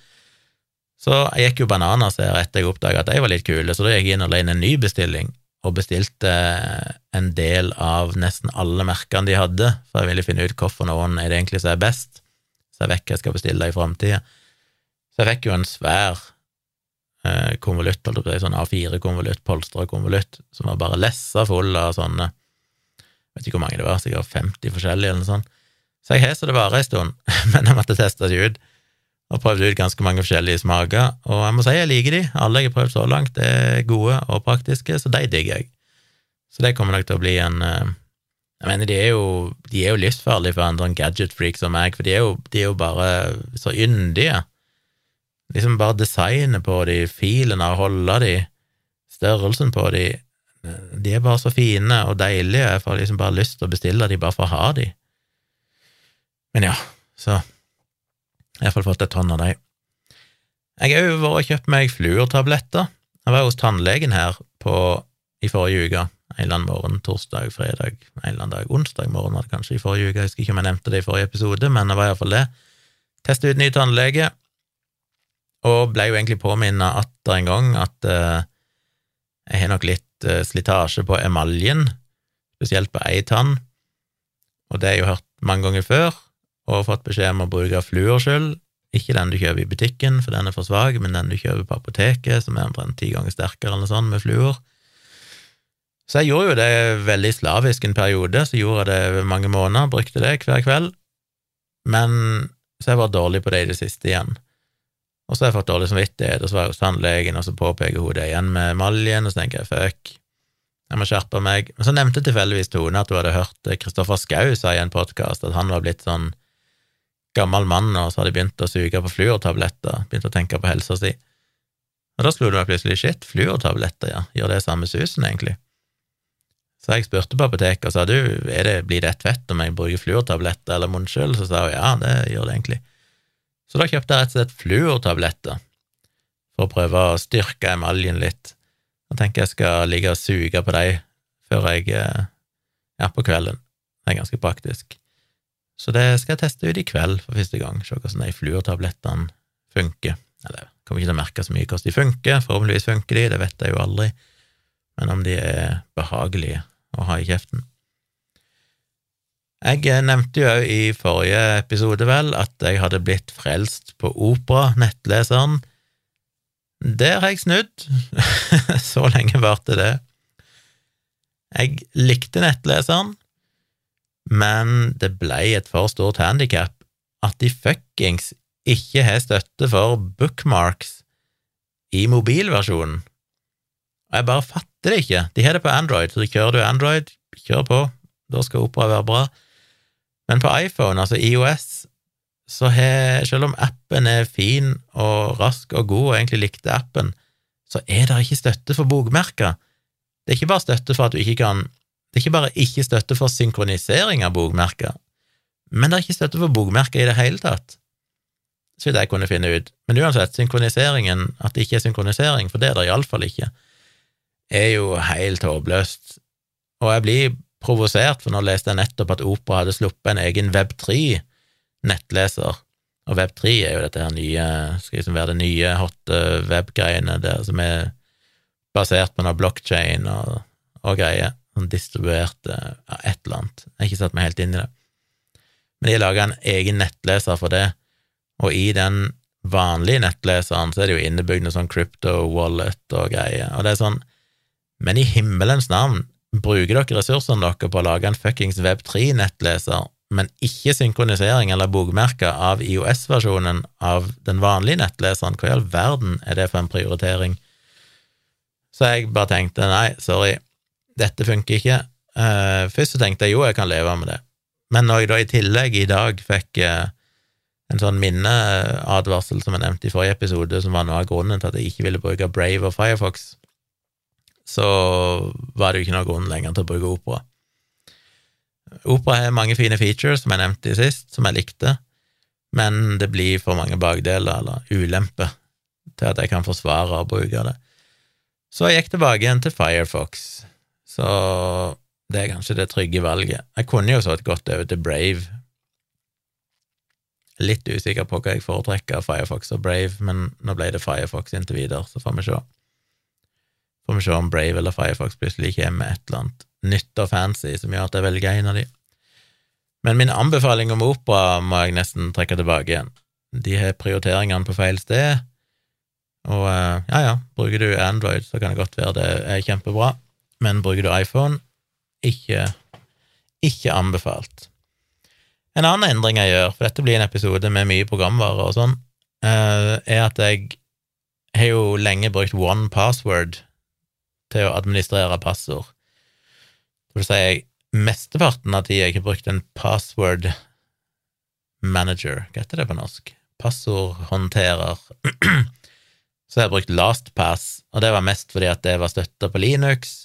Så jeg gikk jo bananas her etter jeg oppdaga at de var litt kule, så da gikk jeg inn og la inn en ny bestilling, og bestilte en del av nesten alle merkene de hadde, for jeg ville finne ut hvorfor noen er det egentlig som er best, så jeg vet hva jeg skal bestille i framtida. Så jeg fikk jo en svær eh, konvolutt, holdt sånn A4-konvolutt, polstra konvolutt, som var bare lessa full av sånne vet ikke hvor mange det var, sikkert 50 forskjellige eller noe sånt. Så jeg har så det varer en stund, [laughs] men jeg måtte teste det ut, og prøvde ut ganske mange forskjellige smaker, og jeg må si jeg liker de. Alle jeg har prøvd så langt, er gode og praktiske, så de digger jeg. Så det kommer nok til å bli en eh, Jeg mener, de er jo, de er jo livsfarlige for en sånn gadget-freak som meg, for de er, jo, de er jo bare så yndige. Liksom bare designet på de, filen av å holde de, størrelsen på de, de er bare så fine og deilige, jeg får liksom bare lyst til å bestille de bare for å ha de. Men ja, så jeg har iallfall fått et tonn av de. Jeg har òg vært og kjøpt meg fluortabletter. Jeg var hos tannlegen her på, i forrige uke, en eller annen morgen, torsdag, fredag, en eller annen dag, onsdag morgen var det kanskje i forrige uke, jeg husker ikke om jeg nevnte det i forrige episode, men det var iallfall det. Teste ut ny tannlege, og ble jo egentlig påminnet atter en gang at uh, jeg har nok litt uh, slitasje på emaljen, spesielt på ei tann, og det har jeg jo hørt mange ganger før, og fått beskjed om å bruke fluorskyld, ikke den du kjøper i butikken, for den er for svak, men den du kjøper på apoteket, som er omtrent ti ganger sterkere eller sånt, med fluor. Så jeg gjorde jo det veldig slavisk en periode, så gjorde jeg det over mange måneder, brukte det hver kveld, men så har jeg vært dårlig på det i det siste igjen. Og så har jeg fått dårlig samvittighet, og så var jeg hos tannlegen, og så påpeker hun det igjen med emaljen, og så tenker jeg fuck, jeg må skjerpe meg. Men så nevnte tilfeldigvis Tone at hun hadde hørt Kristoffer Schou sa i en podkast at han var blitt sånn gammel mann, og så hadde begynt å suge på fluortabletter, begynt å tenke på helsa si. Og da slo det meg plutselig shit, fluortabletter, ja, gjør det samme susen, egentlig? Så jeg spurte på apoteket og sa du, det, blir det et fett om jeg bruker fluortabletter eller munnskyld, så sa hun ja, det gjør det egentlig. Så da kjøpte jeg rett og slett fluortabletter for å prøve å styrke emaljen litt. Jeg tenker jeg skal ligge og suge på dem før jeg er på kvelden. Det er ganske praktisk. Så det skal jeg teste ut i kveld for første gang, se hvordan de fluortablettene funker. Eller jeg kommer ikke til å merke så mye hvordan de funker, forhåpentligvis funker de, det vet jeg jo aldri, men om de er behagelige å ha i kjeften. Jeg eh, nevnte jo i forrige episode, vel, at jeg hadde blitt frelst på Opera, nettleseren, der har jeg snudd. [laughs] Så lenge varte det. Jeg likte nettleseren, men det ble et for stort handikap at de fuckings ikke har støtte for bookmarks i mobilversjonen. Og jeg bare fatter det ikke. De har det på Android, så kjører du Android, kjør på, da skal Opera være bra. Men på iPhone, altså IOS, så har, selv om appen er fin og rask og god, og egentlig likte appen, så er det ikke støtte for bokmerker. Det er ikke bare støtte for at du ikke kan Det er ikke bare ikke støtte for synkronisering av bokmerker, men det er ikke støtte for bokmerker i det hele tatt, så vidt jeg kunne finne ut. Men uansett, synkroniseringen, at det ikke er synkronisering, for det er det iallfall ikke, er jo helt håpløst. Og jeg blir provosert, for nå leste jeg nettopp at Opera hadde sluppet en egen Web3 nettleser. Og Web3 er jo dette her nye, skal liksom være det nye hotte web-greiene der som er basert på noe blockchain og, og greier, sånn distribuerte ja, et eller annet. Jeg har ikke satt meg helt inn i det. Men de laga en egen nettleser for det, og i den vanlige nettleseren så er det jo innebygd noe sånn crypto wallet og greier, og det er sånn Men i himmelens navn, bruker dere ressursene dere på å lage en fuckings Web3-nettleser men ikke synkronisering eller bokmerker av IOS-versjonen av den vanlige nettleseren. Hva i all verden er det for en prioritering? Så jeg bare tenkte nei, sorry, dette funker ikke. Uh, først så tenkte jeg jo, jeg kan leve med det, men når jeg da i tillegg i dag fikk uh, en sånn minneadvarsel som jeg nevnte i forrige episode, som var noe av grunnen til at jeg ikke ville bruke Brave og Firefox, så var det jo ikke noen grunn lenger til å bruke Opera. Opera har mange fine features, som jeg nevnte i sist, som jeg likte, men det blir for mange bakdeler, eller ulemper, til at jeg kan forsvare å bruke det. Så jeg gikk tilbake igjen til Firefox, så det er kanskje det trygge valget. Jeg kunne jo så godt over til Brave. Litt usikker på hva jeg foretrekker av Firefox og Brave, men nå ble det Firefox inntil videre, så får vi se. Får vi se om Brave eller Firefox plutselig kommer med et eller annet nytt og fancy som gjør at jeg velger en av de. Men min anbefaling om opera må jeg nesten trekke tilbake igjen. De har prioriteringene på feil sted, og eh, ja, ja, bruker du Android, så kan det godt være det er kjempebra, men bruker du iPhone, ikke, ikke anbefalt. En annen endring jeg gjør, for dette blir en episode med mye programvare og sånn, eh, er at jeg har jo lenge brukt one password til å administrere passord. Det vil si, mesteparten av tida jeg har brukt en password manager, hva heter det på norsk? Passordhåndterer. [clears throat] Så jeg har brukt LastPass, og det var mest fordi at det var støtta på Linux.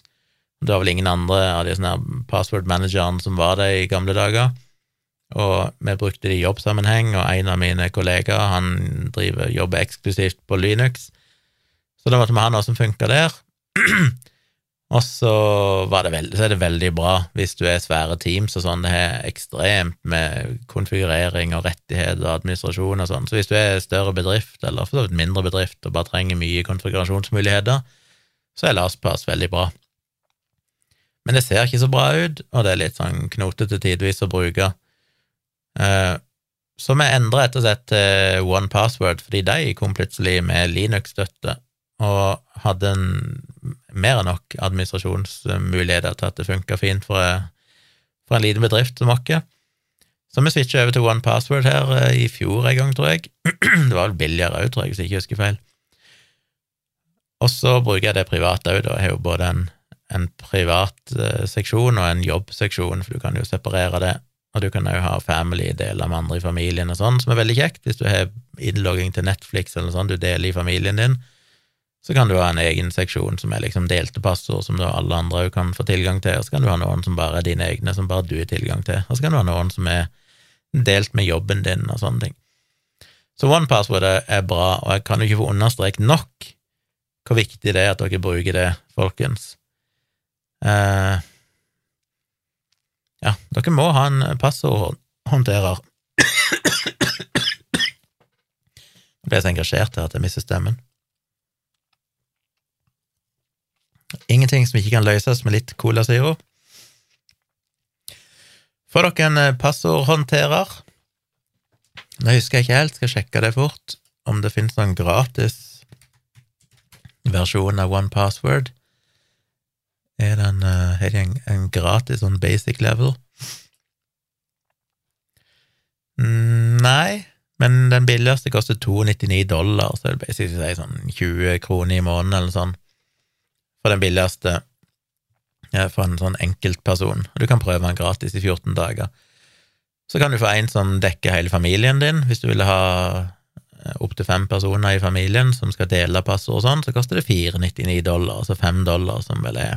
Det var vel ingen andre av de sånne password managerne som var det i gamle dager. og vi brukte det i jobbsammenheng, og en av mine kollegaer han driver, jobber eksklusivt på Linux, så da måtte vi ha noe som funka der. [clears throat] og så, det veldig, så er det veldig bra hvis du er svære teams og sånn, det er ekstremt med konfigurering og rettigheter og administrasjon og sånn, så hvis du er større bedrift, eller for så vidt mindre bedrift, og bare trenger mye konfigurasjonsmuligheter, så er LastPass veldig bra. Men det ser ikke så bra ut, og det er litt sånn knotete tidvis å bruke. Eh, så vi endra rett og slett til One Password, fordi de kom plutselig med Linux-støtte og hadde en, mer enn nok administrasjonsmuligheter til at det funker fint for, for, en liten bedrift som oss. Så vi switcha over til One Password her eh, i fjor en gang, tror jeg. [clears throat] Det var vel billigere òg, tror jeg, hvis jeg ikke husker feil. Og så bruker jeg det private òg, da. Jeg har jo både en, en privat eh, seksjon og en jobbseksjon, for du kan jo separere det. Og du kan òg ha family-deler med andre i familien og sånn, som er veldig kjekt. Hvis du har innlogging til Netflix eller noe sånt du deler i familien din, så kan du ha en egen seksjon som er liksom delte passord, som alle andre kan få tilgang til, og så kan du ha noen som bare er dine egne, som bare du har tilgang til, og så kan du ha noen som er delt med jobben din og sånne ting. Så OnePassword er bra, og jeg kan jo ikke få understreket nok hvor viktig det er at dere bruker det, folkens. Eh, ja, dere må ha en passordhåndterer. Jeg ble så engasjert her at jeg mister stemmen. Ingenting som ikke kan løses med litt Cola Zero. Får dere en eh, passordhåndterer? Nå husker jeg ikke helt, skal sjekke det fort, om det finnes noen gratis versjon av One Password. Er det en, er det en, en gratis sånn basic level? Mm, nei, men den billigste koster 299 dollar, så det er basically sånn 20 kroner i måneden eller sånn for den billigste ja, for en sånn enkeltperson. Du kan prøve den gratis i 14 dager. Så kan du få en som dekker hele familien din. Hvis du vil ha eh, opptil fem personer i familien som skal dele passord og sånn, så koster det 499 dollar, altså 5 dollar, som vel er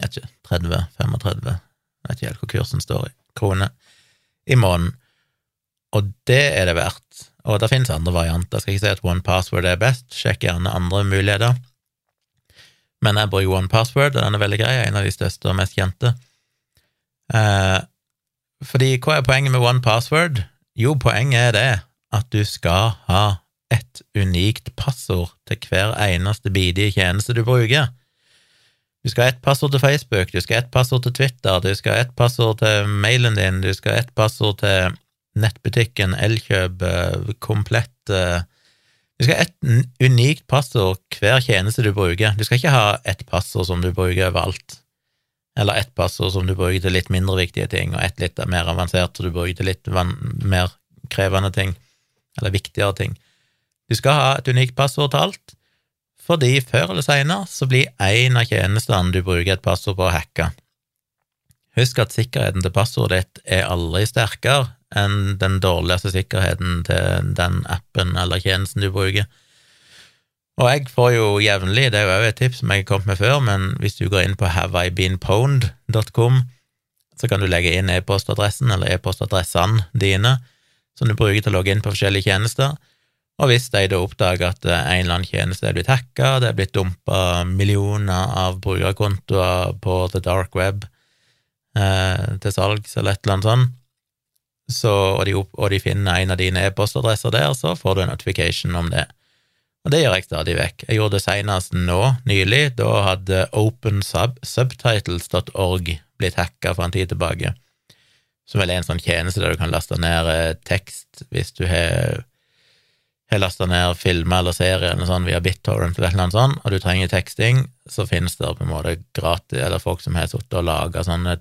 jeg vet ikke, 30-35, jeg vet ikke helt hvor kursen står i, kroner i måneden. Og det er det verdt. Og det finnes andre varianter. Jeg skal ikke si at one password er best, sjekk gjerne andre muligheter. Men jeg bruker one password, og den er veldig grei, en av de største og mest kjente. Eh, fordi hva er poenget med one password? Jo, poenget er det at du skal ha et unikt passord til hver eneste bidige tjeneste du bruker. Du skal ha ett passord til Facebook, du skal ha ett passord til Twitter, du skal ha ett passord til mailen din, du skal ha ett passord til nettbutikken, Elkjøp, eh, komplett eh, Du skal ha et unikt passord hver tjeneste du bruker. Du skal ikke ha ett passord som du bruker overalt, eller ett passord som du bruker til litt mindre viktige ting, og ett litt mer avansert som du bruker til litt mer krevende ting, eller viktigere ting. Du skal ha et unikt passord til alt fordi før eller senere så blir en av tjenestene du bruker et passord på, hacka. Husk at sikkerheten til passordet ditt er aldri sterkere enn den dårligste sikkerheten til den appen eller tjenesten du bruker. Og jeg får jo jevnlig, det er jo også et tips som jeg har kommet med før, men hvis du går inn på haveibeenpwned.com, så kan du legge inn e-postadressen eller e-postadressene dine som du bruker til å logge inn på forskjellige tjenester, og hvis de da oppdager at en eller annen tjeneste er blitt hacka, det er blitt dumpa millioner av brukerkontoer på the dark web eh, til salgs eller et eller annet sånt, så, og, de og, de finner en av dine e-postadresser der, så får du en notification om det. Og det gjør jeg stadig vekk. Jeg gjorde det senest nå, nylig. Da hadde opensubtitles.org blitt hacka for en tid tilbake, som vel er en sånn tjeneste der du kan laste ned eh, tekst hvis du har har lasta ned filmer eller serier eller sånn via BitTorrent eller noe sånt, og du trenger teksting, så finnes det på en måte gratis, eller folk som har sittet og laga sånne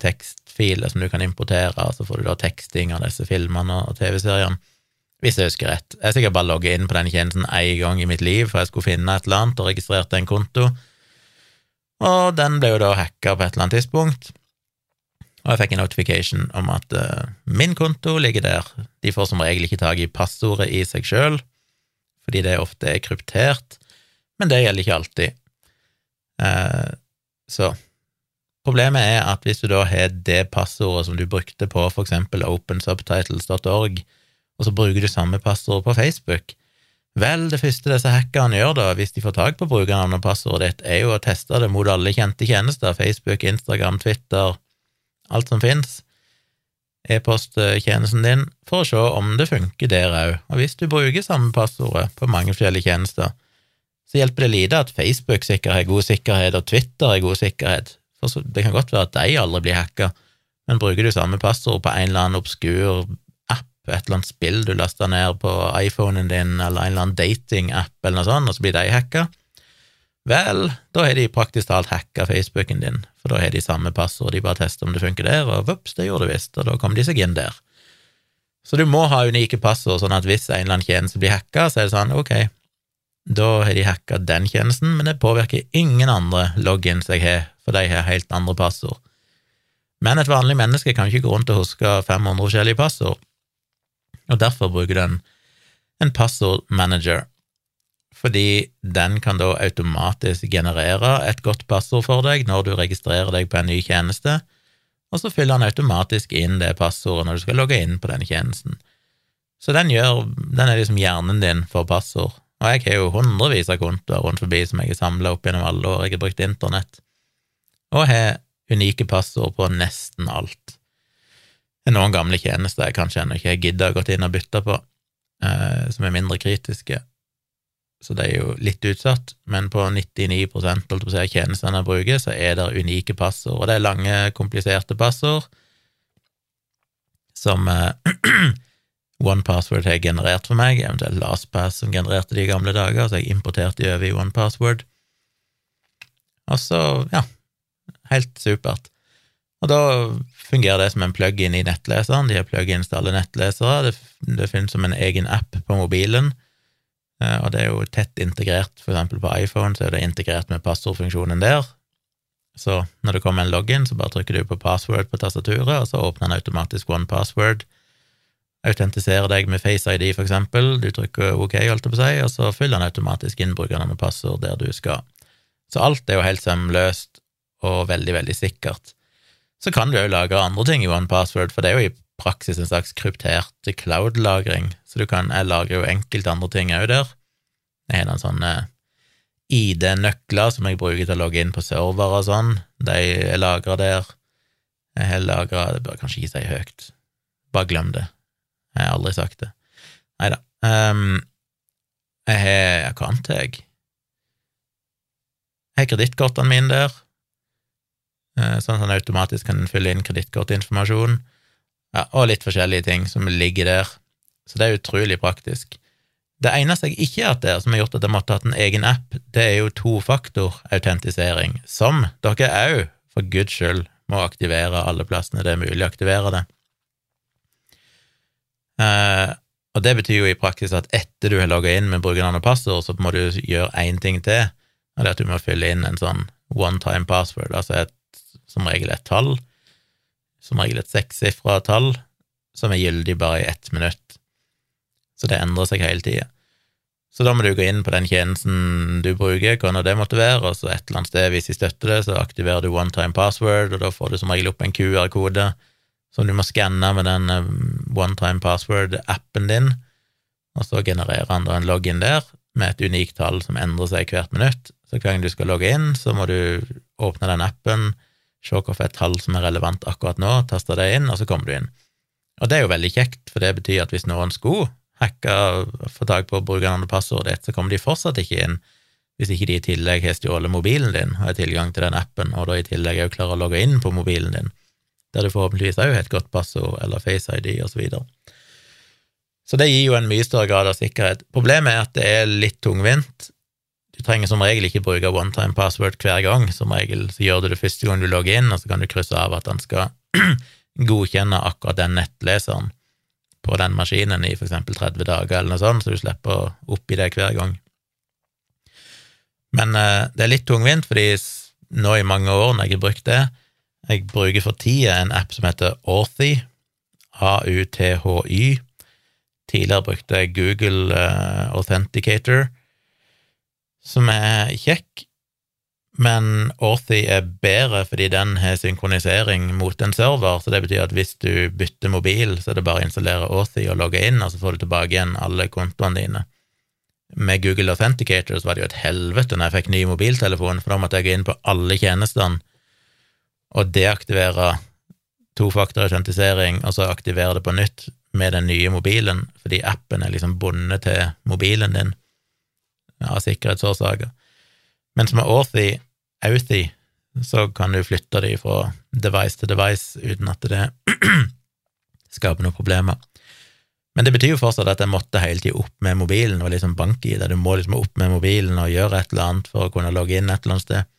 tekstfiler som du kan importere, og så får du da teksting av disse filmene og TV-seriene. Hvis jeg husker rett. Jeg sikkert bare logget inn på den tjenesten én gang i mitt liv, for jeg skulle finne et eller annet, og registrerte en konto. Og den ble jo da hacka på et eller annet tidspunkt. Og jeg fikk en notification om at uh, min konto ligger der. De får som regel ikke tak i passordet i seg sjøl, fordi det ofte er kryptert, men det gjelder ikke alltid. Uh, så problemet er at hvis du da har det passordet som du brukte på eksempel opensubtitles.org, og så bruker du samme passord på Facebook, vel, det første disse hackerne gjør da, hvis de får tak på brukernavnet og passordet ditt, er jo å teste det mot alle kjente tjenester, Facebook, Instagram, Twitter, alt som fins, e-posttjenesten din, for å se om det funker der òg. Og hvis du bruker samme passordet på mange forskjellige tjenester, så hjelper det lite at Facebook sikkert har god sikkerhet, og Twitter har god sikkerhet, for det kan godt være at de aldri blir hacka, men bruker du samme passord på en eller annen obskur app, et eller annet spill du laster ned på iPhonen din, eller en eller annen datingapp, eller noe sånt, og så blir de hacka, vel, da har de praktisk talt hacka Facebooken din, for da har de samme passord, de bare tester om det funker der, og vops, det gjorde det visst, og da kom de seg inn der. Så du må ha unike passord, sånn at hvis en eller annen tjeneste blir hacka, så er det sånn, ok, da har de hacka den tjenesten, men det påvirker ingen andre logins jeg har, for de har helt andre passord. Men et vanlig menneske kan ikke gå rundt og huske 500 forskjellige passord, og derfor bruker den en passordmanager, fordi den kan da automatisk generere et godt passord for deg når du registrerer deg på en ny tjeneste, og så fyller den automatisk inn det passordet når du skal logge inn på denne tjenesten. Så den, gjør, den er liksom hjernen din for passord. Og jeg har jo hundrevis av kontoer rundt forbi som jeg har samla opp gjennom alle år jeg har brukt internett, og har unike passord på nesten alt. Det er noen gamle tjenester jeg kanskje ennå ikke har gidda å gå inn og bytte på, eh, som er mindre kritiske, så det er jo litt utsatt, men på 99 holdt på å si, av tjenestene jeg bruker, så er det unike passord, og det er lange, kompliserte passord som eh, [clears throat] OnePassword har generert for meg, eventuelt LastPass som genererte de gamle dager, så jeg importerte de over i OnePassword. Og så, ja, helt supert. Og da fungerer det som en plug-in i nettleseren. De har plug-ins til alle nettlesere. Det, det finnes som en egen app på mobilen, eh, og det er jo tett integrert. For eksempel på iPhone så er det integrert med passordfunksjonen der. Så når det kommer en login, så bare trykker du på password på tastaturet, og så åpner den automatisk one password. Autentiserer deg med Face ID, for eksempel. Du trykker OK, holdt jeg på å si, og så fyller han automatisk inn brukernavn og passord der du skal. Så alt er jo helt sømløst og veldig, veldig sikkert. Så kan du òg lagre andre ting i OnePassword, for det er jo i praksis en slags kryptert cloud-lagring, så du kan, jeg lagrer jo enkelte andre ting òg der. Jeg har noen sånne ID-nøkler som jeg bruker til å logge inn på server og sånn, de er lagra der. Jeg har lagra Det bør kanskje ikke si høyt, bare glem det. Jeg har aldri sagt det. Nei da. Um, jeg har Hva annet jeg? Jeg har kredittkortene mine der, sånn at han automatisk kan fylle inn kredittkortinformasjon, ja, og litt forskjellige ting som ligger der. Så det er utrolig praktisk. Det eneste jeg ikke har hatt der, som har gjort at jeg måtte ha hatt en egen app, det er jo tofaktorautentisering, som dere òg, for guds skyld, må aktivere alle plassene det er mulig å aktivere det. Eh, og det betyr jo i praksis at etter du har logga inn med brukernavn og passord, så må du gjøre én ting til, og det er at du må fylle inn en sånn one time password, altså et, som regel et tall, som regel et sekssifra tall, som er gyldig bare i ett minutt. Så det endrer seg hele tida. Så da må du gå inn på den tjenesten du bruker, hva nå det måtte være, og så et eller annet sted, hvis de støtter det, så aktiverer du one time password, og da får du som regel opp en QR-kode som du må skanne med den eh, one time password-appen din, og så genererer han da en login der med et unikt tall som endrer seg hvert minutt. Så hver gang du skal logge inn, så må du åpne den appen, se hvorfor et tall som er relevant akkurat nå, taste det inn, og så kommer du inn. Og det er jo veldig kjekt, for det betyr at hvis noen skulle hacke og få tak på brukernavnet og passordet ditt, så kommer de fortsatt ikke inn hvis ikke de i tillegg har stjålet mobilen din og har tilgang til den appen, og da i tillegg òg klarer å logge inn på mobilen din der du forhåpentligvis òg har et godt passord eller Face ID osv. Så, så det gir jo en mye større grad av sikkerhet. Problemet er at det er litt tungvint. Du trenger som regel ikke bruke one time password hver gang. Som regel så gjør du det første gang du logger inn, og så kan du krysse av at den skal [clears throat] godkjenne akkurat den nettleseren på den maskinen i for eksempel 30 dager eller noe sånt, så du slipper å oppgi det hver gang. Men eh, det er litt tungvint, fordi nå i mange år når jeg har brukt det, jeg bruker for tida en app som heter Authy, A-U-T-H-Y. Tidligere brukte jeg Google uh, Authenticator, som er kjekk, Men Authy er bedre fordi den har synkronisering mot en server, så det betyr at hvis du bytter mobil, så er det bare å installere Authy og logge inn, og så får du tilbake igjen alle kontoene dine. Med Google Authenticator så var det jo et helvete når jeg fikk ny mobiltelefon, for da måtte jeg gå inn på alle tjenestene og deaktivere tofaktorautentisering, og så aktivere det på nytt med den nye mobilen, fordi appen er liksom bundet til mobilen din av sikkerhetsårsaker. Mens med Authy, Authy, så kan du flytte de fra device til device uten at det [clears throat] skaper noen problemer. Men det betyr jo fortsatt at jeg måtte hele tida opp med mobilen og liksom banke i det. Du må liksom opp med mobilen og gjøre et eller annet for å kunne logge inn et eller annet sted.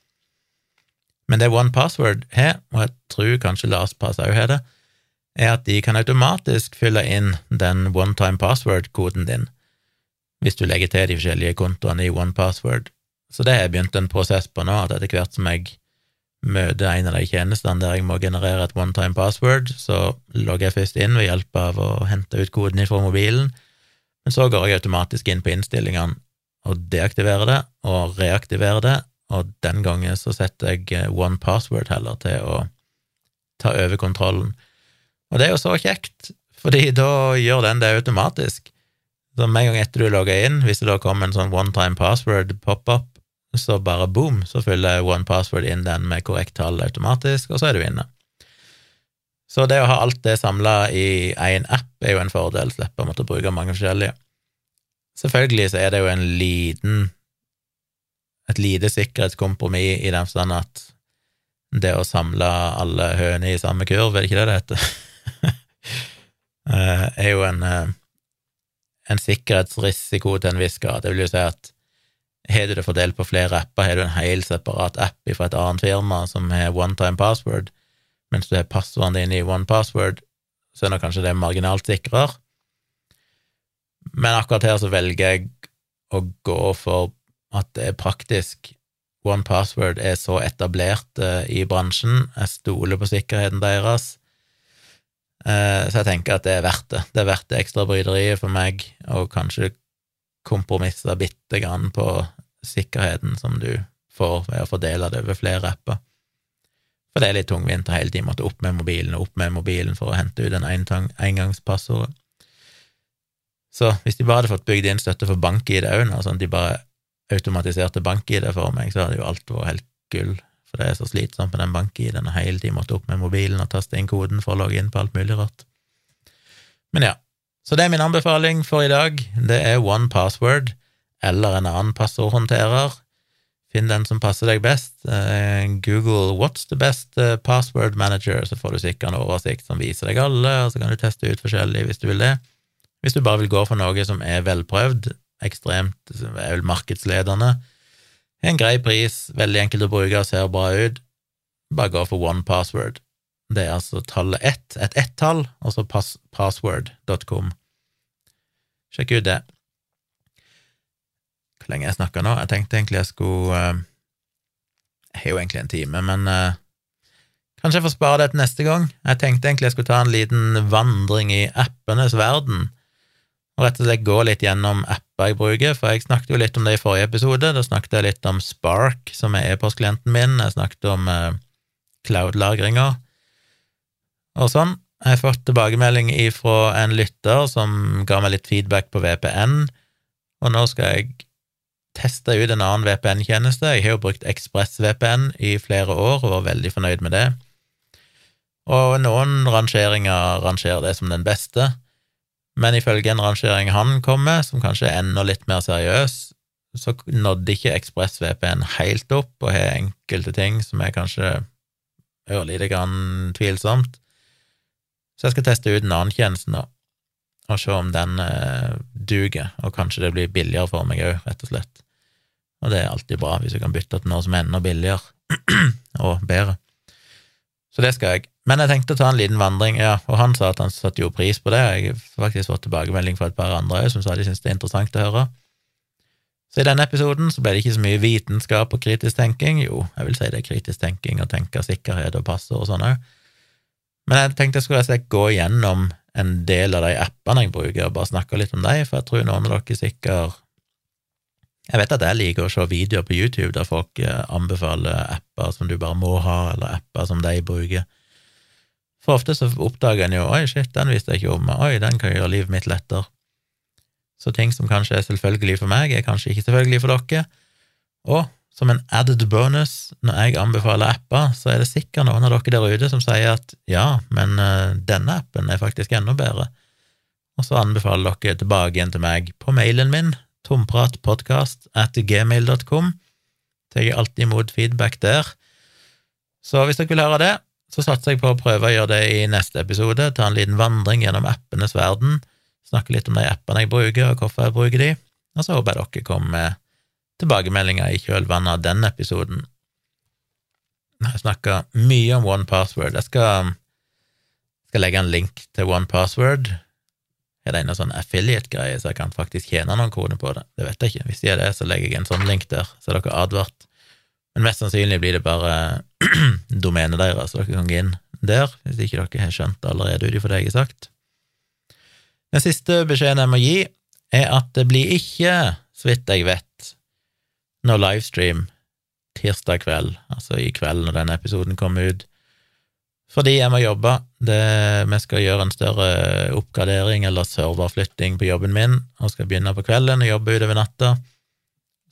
Men det One Password har, og jeg tror kanskje LastPass òg har det, er at de kan automatisk fylle inn den one time password-koden din hvis du legger til de forskjellige kontoene i OnePassword. Så det har jeg begynt en prosess på nå, at etter hvert som jeg møter en av de tjenestene der jeg må generere et one time password, så logger jeg først inn ved hjelp av å hente ut koden fra mobilen, men så går jeg automatisk inn på innstillingene og deaktiverer det og reaktiverer det, og den gangen så setter jeg eh, one password heller til å ta over kontrollen. Og det er jo så kjekt, fordi da gjør den det automatisk. Så med en gang etter du logger inn, hvis det da kommer en sånn one time password pop-up, så bare boom, så fyller one password inn den med korrekt tall automatisk, og så er du inne. Så det å ha alt det samla i én app er jo en fordel, slipper å måtte bruke mange forskjellige. Selvfølgelig så er det jo en liten et lite sikkerhetskompromiss i den forstand at det å samle alle høner i samme kurv, er det ikke det det heter? [laughs] Eh, er jo en, eh, en sikkerhetsrisiko til en viss grad. Det vil jo si at har du det fordelt på flere apper, har du en helt separat app fra et annet firma som har one time password, mens du har passordene dine i one password, så er det kanskje det marginalt sikrere. Men akkurat her så velger jeg å gå for at det er praktisk. One Password er så etablert uh, i bransjen, jeg stoler på sikkerheten deres, så jeg tenker at det er verdt det. Det er verdt det ekstra bryderiet for meg, og kanskje kompromisse bitte grann på sikkerheten som du får ved å fordele det over flere apper. For det er litt tungvint å hele tiden måtte opp med mobilen og opp med mobilen for å hente ut en engangspassordet. Så hvis de bare hadde fått bygd inn støtte for bank-ID òg, sånn at de bare automatiserte bank-ID for meg, så hadde jo alt vært helt gull. For det er så slitsomt med den bank-ID-en og hele tiden måtte opp med mobilen og taste inn koden for å logge inn på alt mulig rart. Men ja, så det er min anbefaling for i dag. Det er one password eller en annen passordhåndterer. Finn den som passer deg best. Eh, Google 'What's the best eh, password manager', så får du sikkert en oversikt som viser deg alle, og så kan du teste ut forskjellig hvis du vil det. Hvis du bare vil gå for noe som er velprøvd, ekstremt er vel markedsledende, en grei pris, veldig enkelt å bruke ser bra ut, bare gå for one password. Det er altså tallet ett, et ett-tall, og så pass, password.com. Sjekk ut det. Hvor lenge jeg snakka nå? Jeg tenkte egentlig jeg skulle uh, Jeg har jo egentlig en time, men uh, kanskje jeg får spare det til neste gang. Jeg tenkte egentlig jeg skulle ta en liten vandring i appenes verden, og rett og slett gå litt gjennom apper jeg bruker, for jeg snakket jo litt om det i forrige episode. Da snakket jeg litt om Spark, som er e-postklienten min, jeg snakket om eh, cloud-lagringa og sånn. Jeg har fått tilbakemelding fra en lytter som ga meg litt feedback på VPN, og nå skal jeg teste ut en annen VPN-tjeneste. Jeg har jo brukt ExpressVPN i flere år og var veldig fornøyd med det. Og noen rangeringer rangerer det som den beste, men ifølge en rangering han kom med, som kanskje er enda litt mer seriøs, så nådde ikke ExpressVPN helt opp, og har enkelte ting som er kanskje ørlite grann tvilsomt. Så jeg skal teste ut en annen tjeneste nå, og se om den eh, duger, og kanskje det blir billigere for meg òg, rett og slett og det er alltid bra hvis du kan bytte til noe som er enda billigere [clears throat] og bedre. Så det skal jeg. Men jeg tenkte å ta en liten vandring, ja, og han sa at han satte jo pris på det. Jeg har faktisk fått tilbakemelding fra et par andre som sa de syntes det er interessant å høre. Så i denne episoden så ble det ikke så mye vitenskap og kritisk tenking. Jo, jeg vil si det er kritisk tenking å tenke sikkerhet og passord og sånn òg. Men jeg tenkte jeg skulle gå gjennom en del av de appene jeg bruker, og bare snakke litt om dem, for jeg tror noen av dere sikkert Jeg vet at jeg liker å se videoer på YouTube der folk eh, anbefaler apper som du bare må ha, eller apper som de bruker. For ofte så oppdager en jo 'oi, shit, den visste jeg ikke om', 'oi, den kan gjøre livet mitt lettere'. Så ting som kanskje er selvfølgelig for meg, er kanskje ikke selvfølgelig for dere. Og som en added bonus, når jeg anbefaler apper, så er det sikkert noen av dere der ute som sier at ja, men uh, denne appen er faktisk enda bedre. Og så anbefaler dere tilbake igjen til meg på mailen min, tompratpodkast at gmail.com. Tar alltid imot feedback der. Så hvis dere vil høre det, så satser jeg på å prøve å gjøre det i neste episode, ta en liten vandring gjennom appenes verden, snakke litt om de appene jeg bruker, og hvorfor jeg bruker de, og så håper jeg dere kommer med tilbakemeldinger i kjølvannet av den episoden. Jeg snakker mye om One Password. Jeg skal, skal legge en link til One Password. Er det en sånn affiliate-greie, så jeg kan faktisk tjene noen kroner på det? Det vet jeg ikke. Hvis de er det, så legger jeg en sånn link der, så er dere advart. Men mest sannsynlig blir det bare [clears throat] domenet deres, så dere kan gå inn der, hvis ikke dere har skjønt det allerede ut ifra det jeg har sagt. Den siste beskjeden jeg må gi, er at det blir ikke, så vidt jeg vet, noe livestream tirsdag kveld, altså i kveld når denne episoden kommer ut, fordi jeg må jobbe. Det, vi skal gjøre en større oppgradering eller serverflytting på jobben min, og skal begynne på kvelden og jobbe utover natta,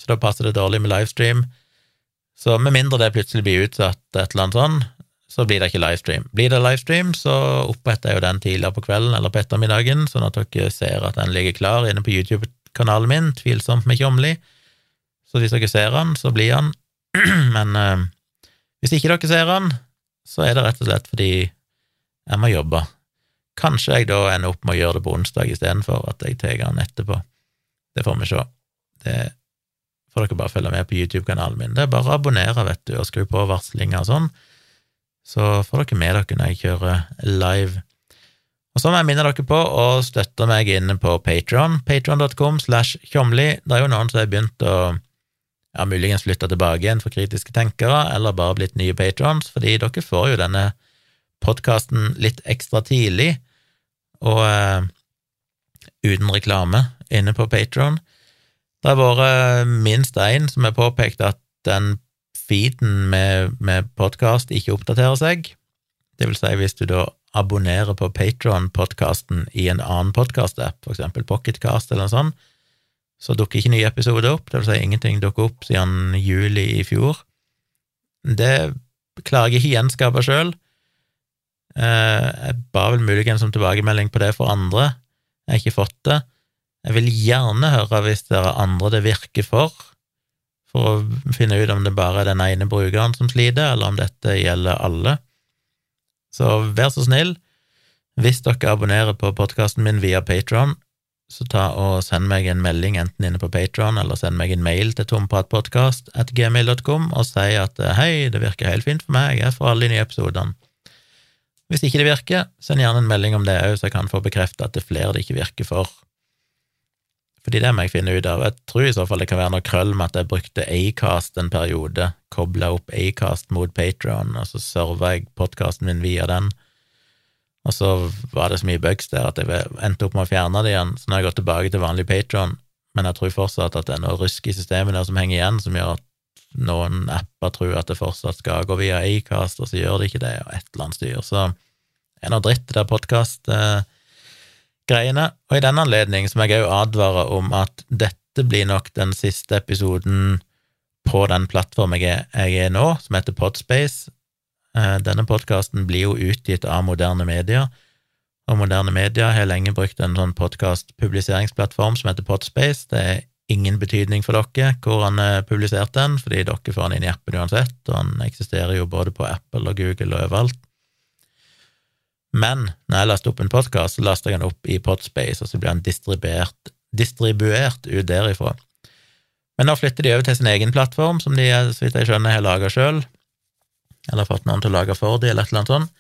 så da passer det dårlig med livestream. Så med mindre det plutselig blir utsatt et eller annet sånn, så blir det ikke livestream. Blir det livestream, så oppretter jeg jo den tidligere på kvelden eller på ettermiddagen, sånn at dere ser at den ligger klar inne på YouTube-kanalen min, tvilsomt med Tjomli. Så hvis dere ser den, så blir den. [clears throat] Men eh, hvis ikke dere ser den, så er det rett og slett fordi jeg må jobbe. Kanskje jeg da ender opp med å gjøre det på onsdag istedenfor at jeg tar den etterpå. Det får vi se. Det får dere bare følge med på YouTube-kanalen min. Det er bare å abonnere, vet du, og skru på varslinger og sånn, så får dere med dere når jeg kjører live. Og så må jeg minne dere på å støtte meg inne på Patron, patron.com slash tjomli. Det er jo noen som har begynt å ja, muligens flytta tilbake igjen for kritiske tenkere, eller bare blitt nye patrons, fordi dere får jo denne podkasten litt ekstra tidlig, og uh, uten reklame, inne på Patron. Det har vært minst én som har påpekt at den feeden med, med podkast ikke oppdaterer seg. Det vil si, hvis du da abonnerer på Patron-podkasten i en annen podkast-app, for eksempel Pocketcast eller noe sånt, så dukker ikke nye episoder opp, det vil si ingenting dukker opp siden juli i fjor. Det klarer jeg ikke gjenskape sjøl. Eh, jeg ba vel muligens om tilbakemelding på det for andre, jeg har ikke fått det. Jeg vil gjerne høre hvis det er andre det virker for, for å finne ut om det bare er den ene brukeren som sliter, eller om dette gjelder alle. Så vær så snill, hvis dere abonnerer på podkasten min via Patron, så ta og send meg en melding enten inne på Patron eller send meg en mail til tompratpodkast at gmail.com og si at eh, hei, det virker helt fint for meg, jeg får alle de nye episodene. Hvis ikke det virker, send gjerne en melding om det òg, så jeg kan få bekreftet at det er flere det ikke virker for. Fordi det må jeg finne ut av. Jeg tror i så fall det kan være noe krøll med at jeg brukte Acast en periode, kobla opp Acast mot Patron, og så serva jeg podkasten min via den. Og så var det så mye bugs der at jeg endte opp med å fjerne det igjen, så nå har jeg gått tilbake til vanlig Patron, men jeg tror fortsatt at det er noe rusk i systemet der som henger igjen, som gjør at noen apper tror at det fortsatt skal gå via Acast, og så gjør det ikke det, og et eller annet styr. Så det er noe dritt, det der podkast-greiene. Og i denne anledning må jeg òg advare om at dette blir nok den siste episoden på den plattformen jeg er nå, som heter Podspace, denne podkasten blir jo utgitt av moderne medier, og moderne medier har lenge brukt en sånn podkast-publiseringsplattform som heter Podspace. Det er ingen betydning for dere hvor han publiserte publisert den, fordi dere får den inn i appen uansett, og han eksisterer jo både på Apple og Google og overalt. Men når jeg laster opp en podkast, så laster jeg den opp i Podspace, og så blir den distribuert, distribuert ut derifra. Men nå flytter de over til sin egen plattform, som de så vidt jeg skjønner, har laga sjøl, eller fått noen til å lage for dem, eller et eller annet sånt.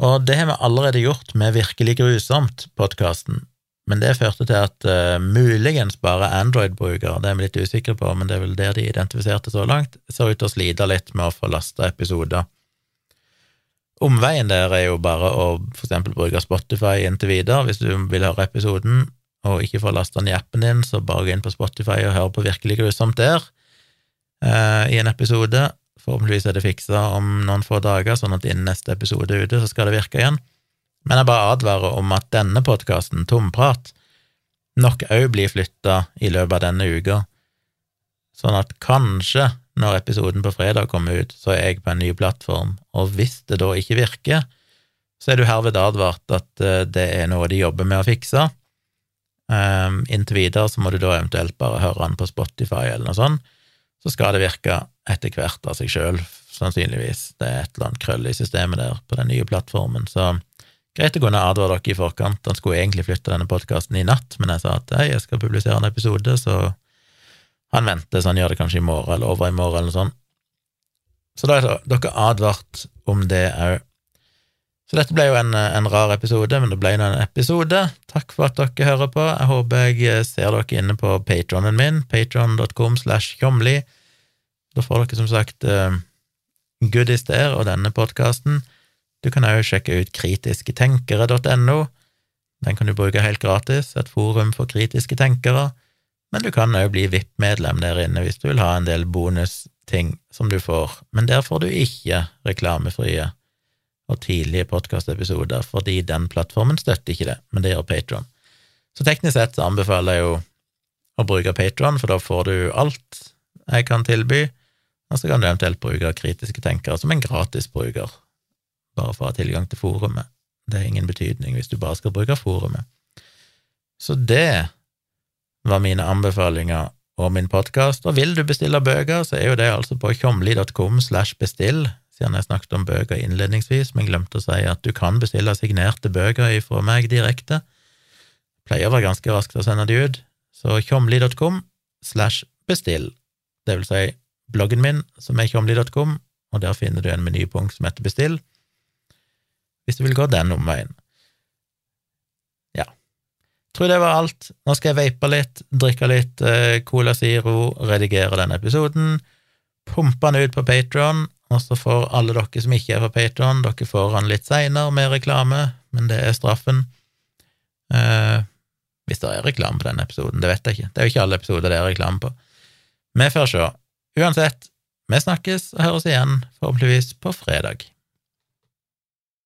Og det har vi allerede gjort med Virkelig grusomt, podkasten, men det førte til at uh, muligens bare Android-brukere, det er vi litt usikre på, men det er vel der de identifiserte så langt, ser ut til å slite litt med å få lasta episoder. Omveien der er jo bare å for eksempel bruke Spotify inntil videre hvis du vil høre episoden, og ikke får lasta den i appen din, så bare gå inn på Spotify og hør på Virkelig grusomt der, uh, i en episode. Forhåpentligvis er det fiksa om noen få dager, sånn at innen neste episode er ute, så skal det virke igjen. Men jeg bare advarer om at denne podkasten, Tomprat, nok òg blir flytta i løpet av denne uka, sånn at kanskje når episoden på fredag kommer ut, så er jeg på en ny plattform, og hvis det da ikke virker, så er du herved advart at eh, det er noe de jobber med å fikse. Um, inntil videre så må du da eventuelt bare høre den på Spotify eller noe sånt, så skal det virke etter hvert av seg sjøl, sannsynligvis. Det er et eller annet krøll i systemet der på den nye plattformen, så greit å kunne advare dere i forkant. Han skulle egentlig flytte denne podkasten i natt, men jeg sa at hei, jeg skal publisere en episode, så han venter, så han gjør det kanskje i morgen eller over i morgen eller sånn. Så da er dere advart om det òg. Så dette ble jo en, en, rar episode, men det ble nå en episode. Takk for at dere hører på. Jeg håper jeg ser dere inne på patronen min, patron.com slash tjomli. Da får dere som sagt uh, goodies der og denne podkasten. Du kan òg sjekke ut kritisketenkere.no. Den kan du bruke helt gratis, et forum for kritiske tenkere men du kan òg bli VIP-medlem der inne hvis du vil ha en del bonusting som du får, men der får du ikke reklamefrie og tidlige podkastepisoder, fordi den plattformen støtter ikke det, men det gjør Patron. Så teknisk sett så anbefaler jeg jo å bruke Patron, for da får du alt jeg kan tilby, og så kan du eventuelt bruke kritiske tenkere som en gratisbruker, bare for å ha tilgang til forumet. Det har ingen betydning hvis du bare skal bruke forumet. Så det var mine anbefalinger og min podkast. Og vil du bestille bøker, så er jo det altså på tjomli.com slash bestill, siden jeg snakket om bøker innledningsvis, men glemte å si at du kan bestille signerte bøker fra meg direkte. Pleier å være ganske raskt å sende de ut, så tjomli.com slash bestill, det vil si bloggen min, som er tjomli.com, og der finner du en menypunkt som heter bestill, hvis du vil gå den omveien. Ja, Tror det var alt. Nå skal jeg vape litt, drikke litt eh, Cola Zero, redigere denne episoden, pumpe den ut på Patron, og så får alle dere som ikke er på Patron, dere får den litt seinere med reklame, men det er straffen. Eh, hvis det er reklame på denne episoden, det vet jeg ikke. Det er jo ikke alle episoder det er reklame på. Vi får se. Uansett, vi snakkes og høres igjen, forhåpentligvis på fredag.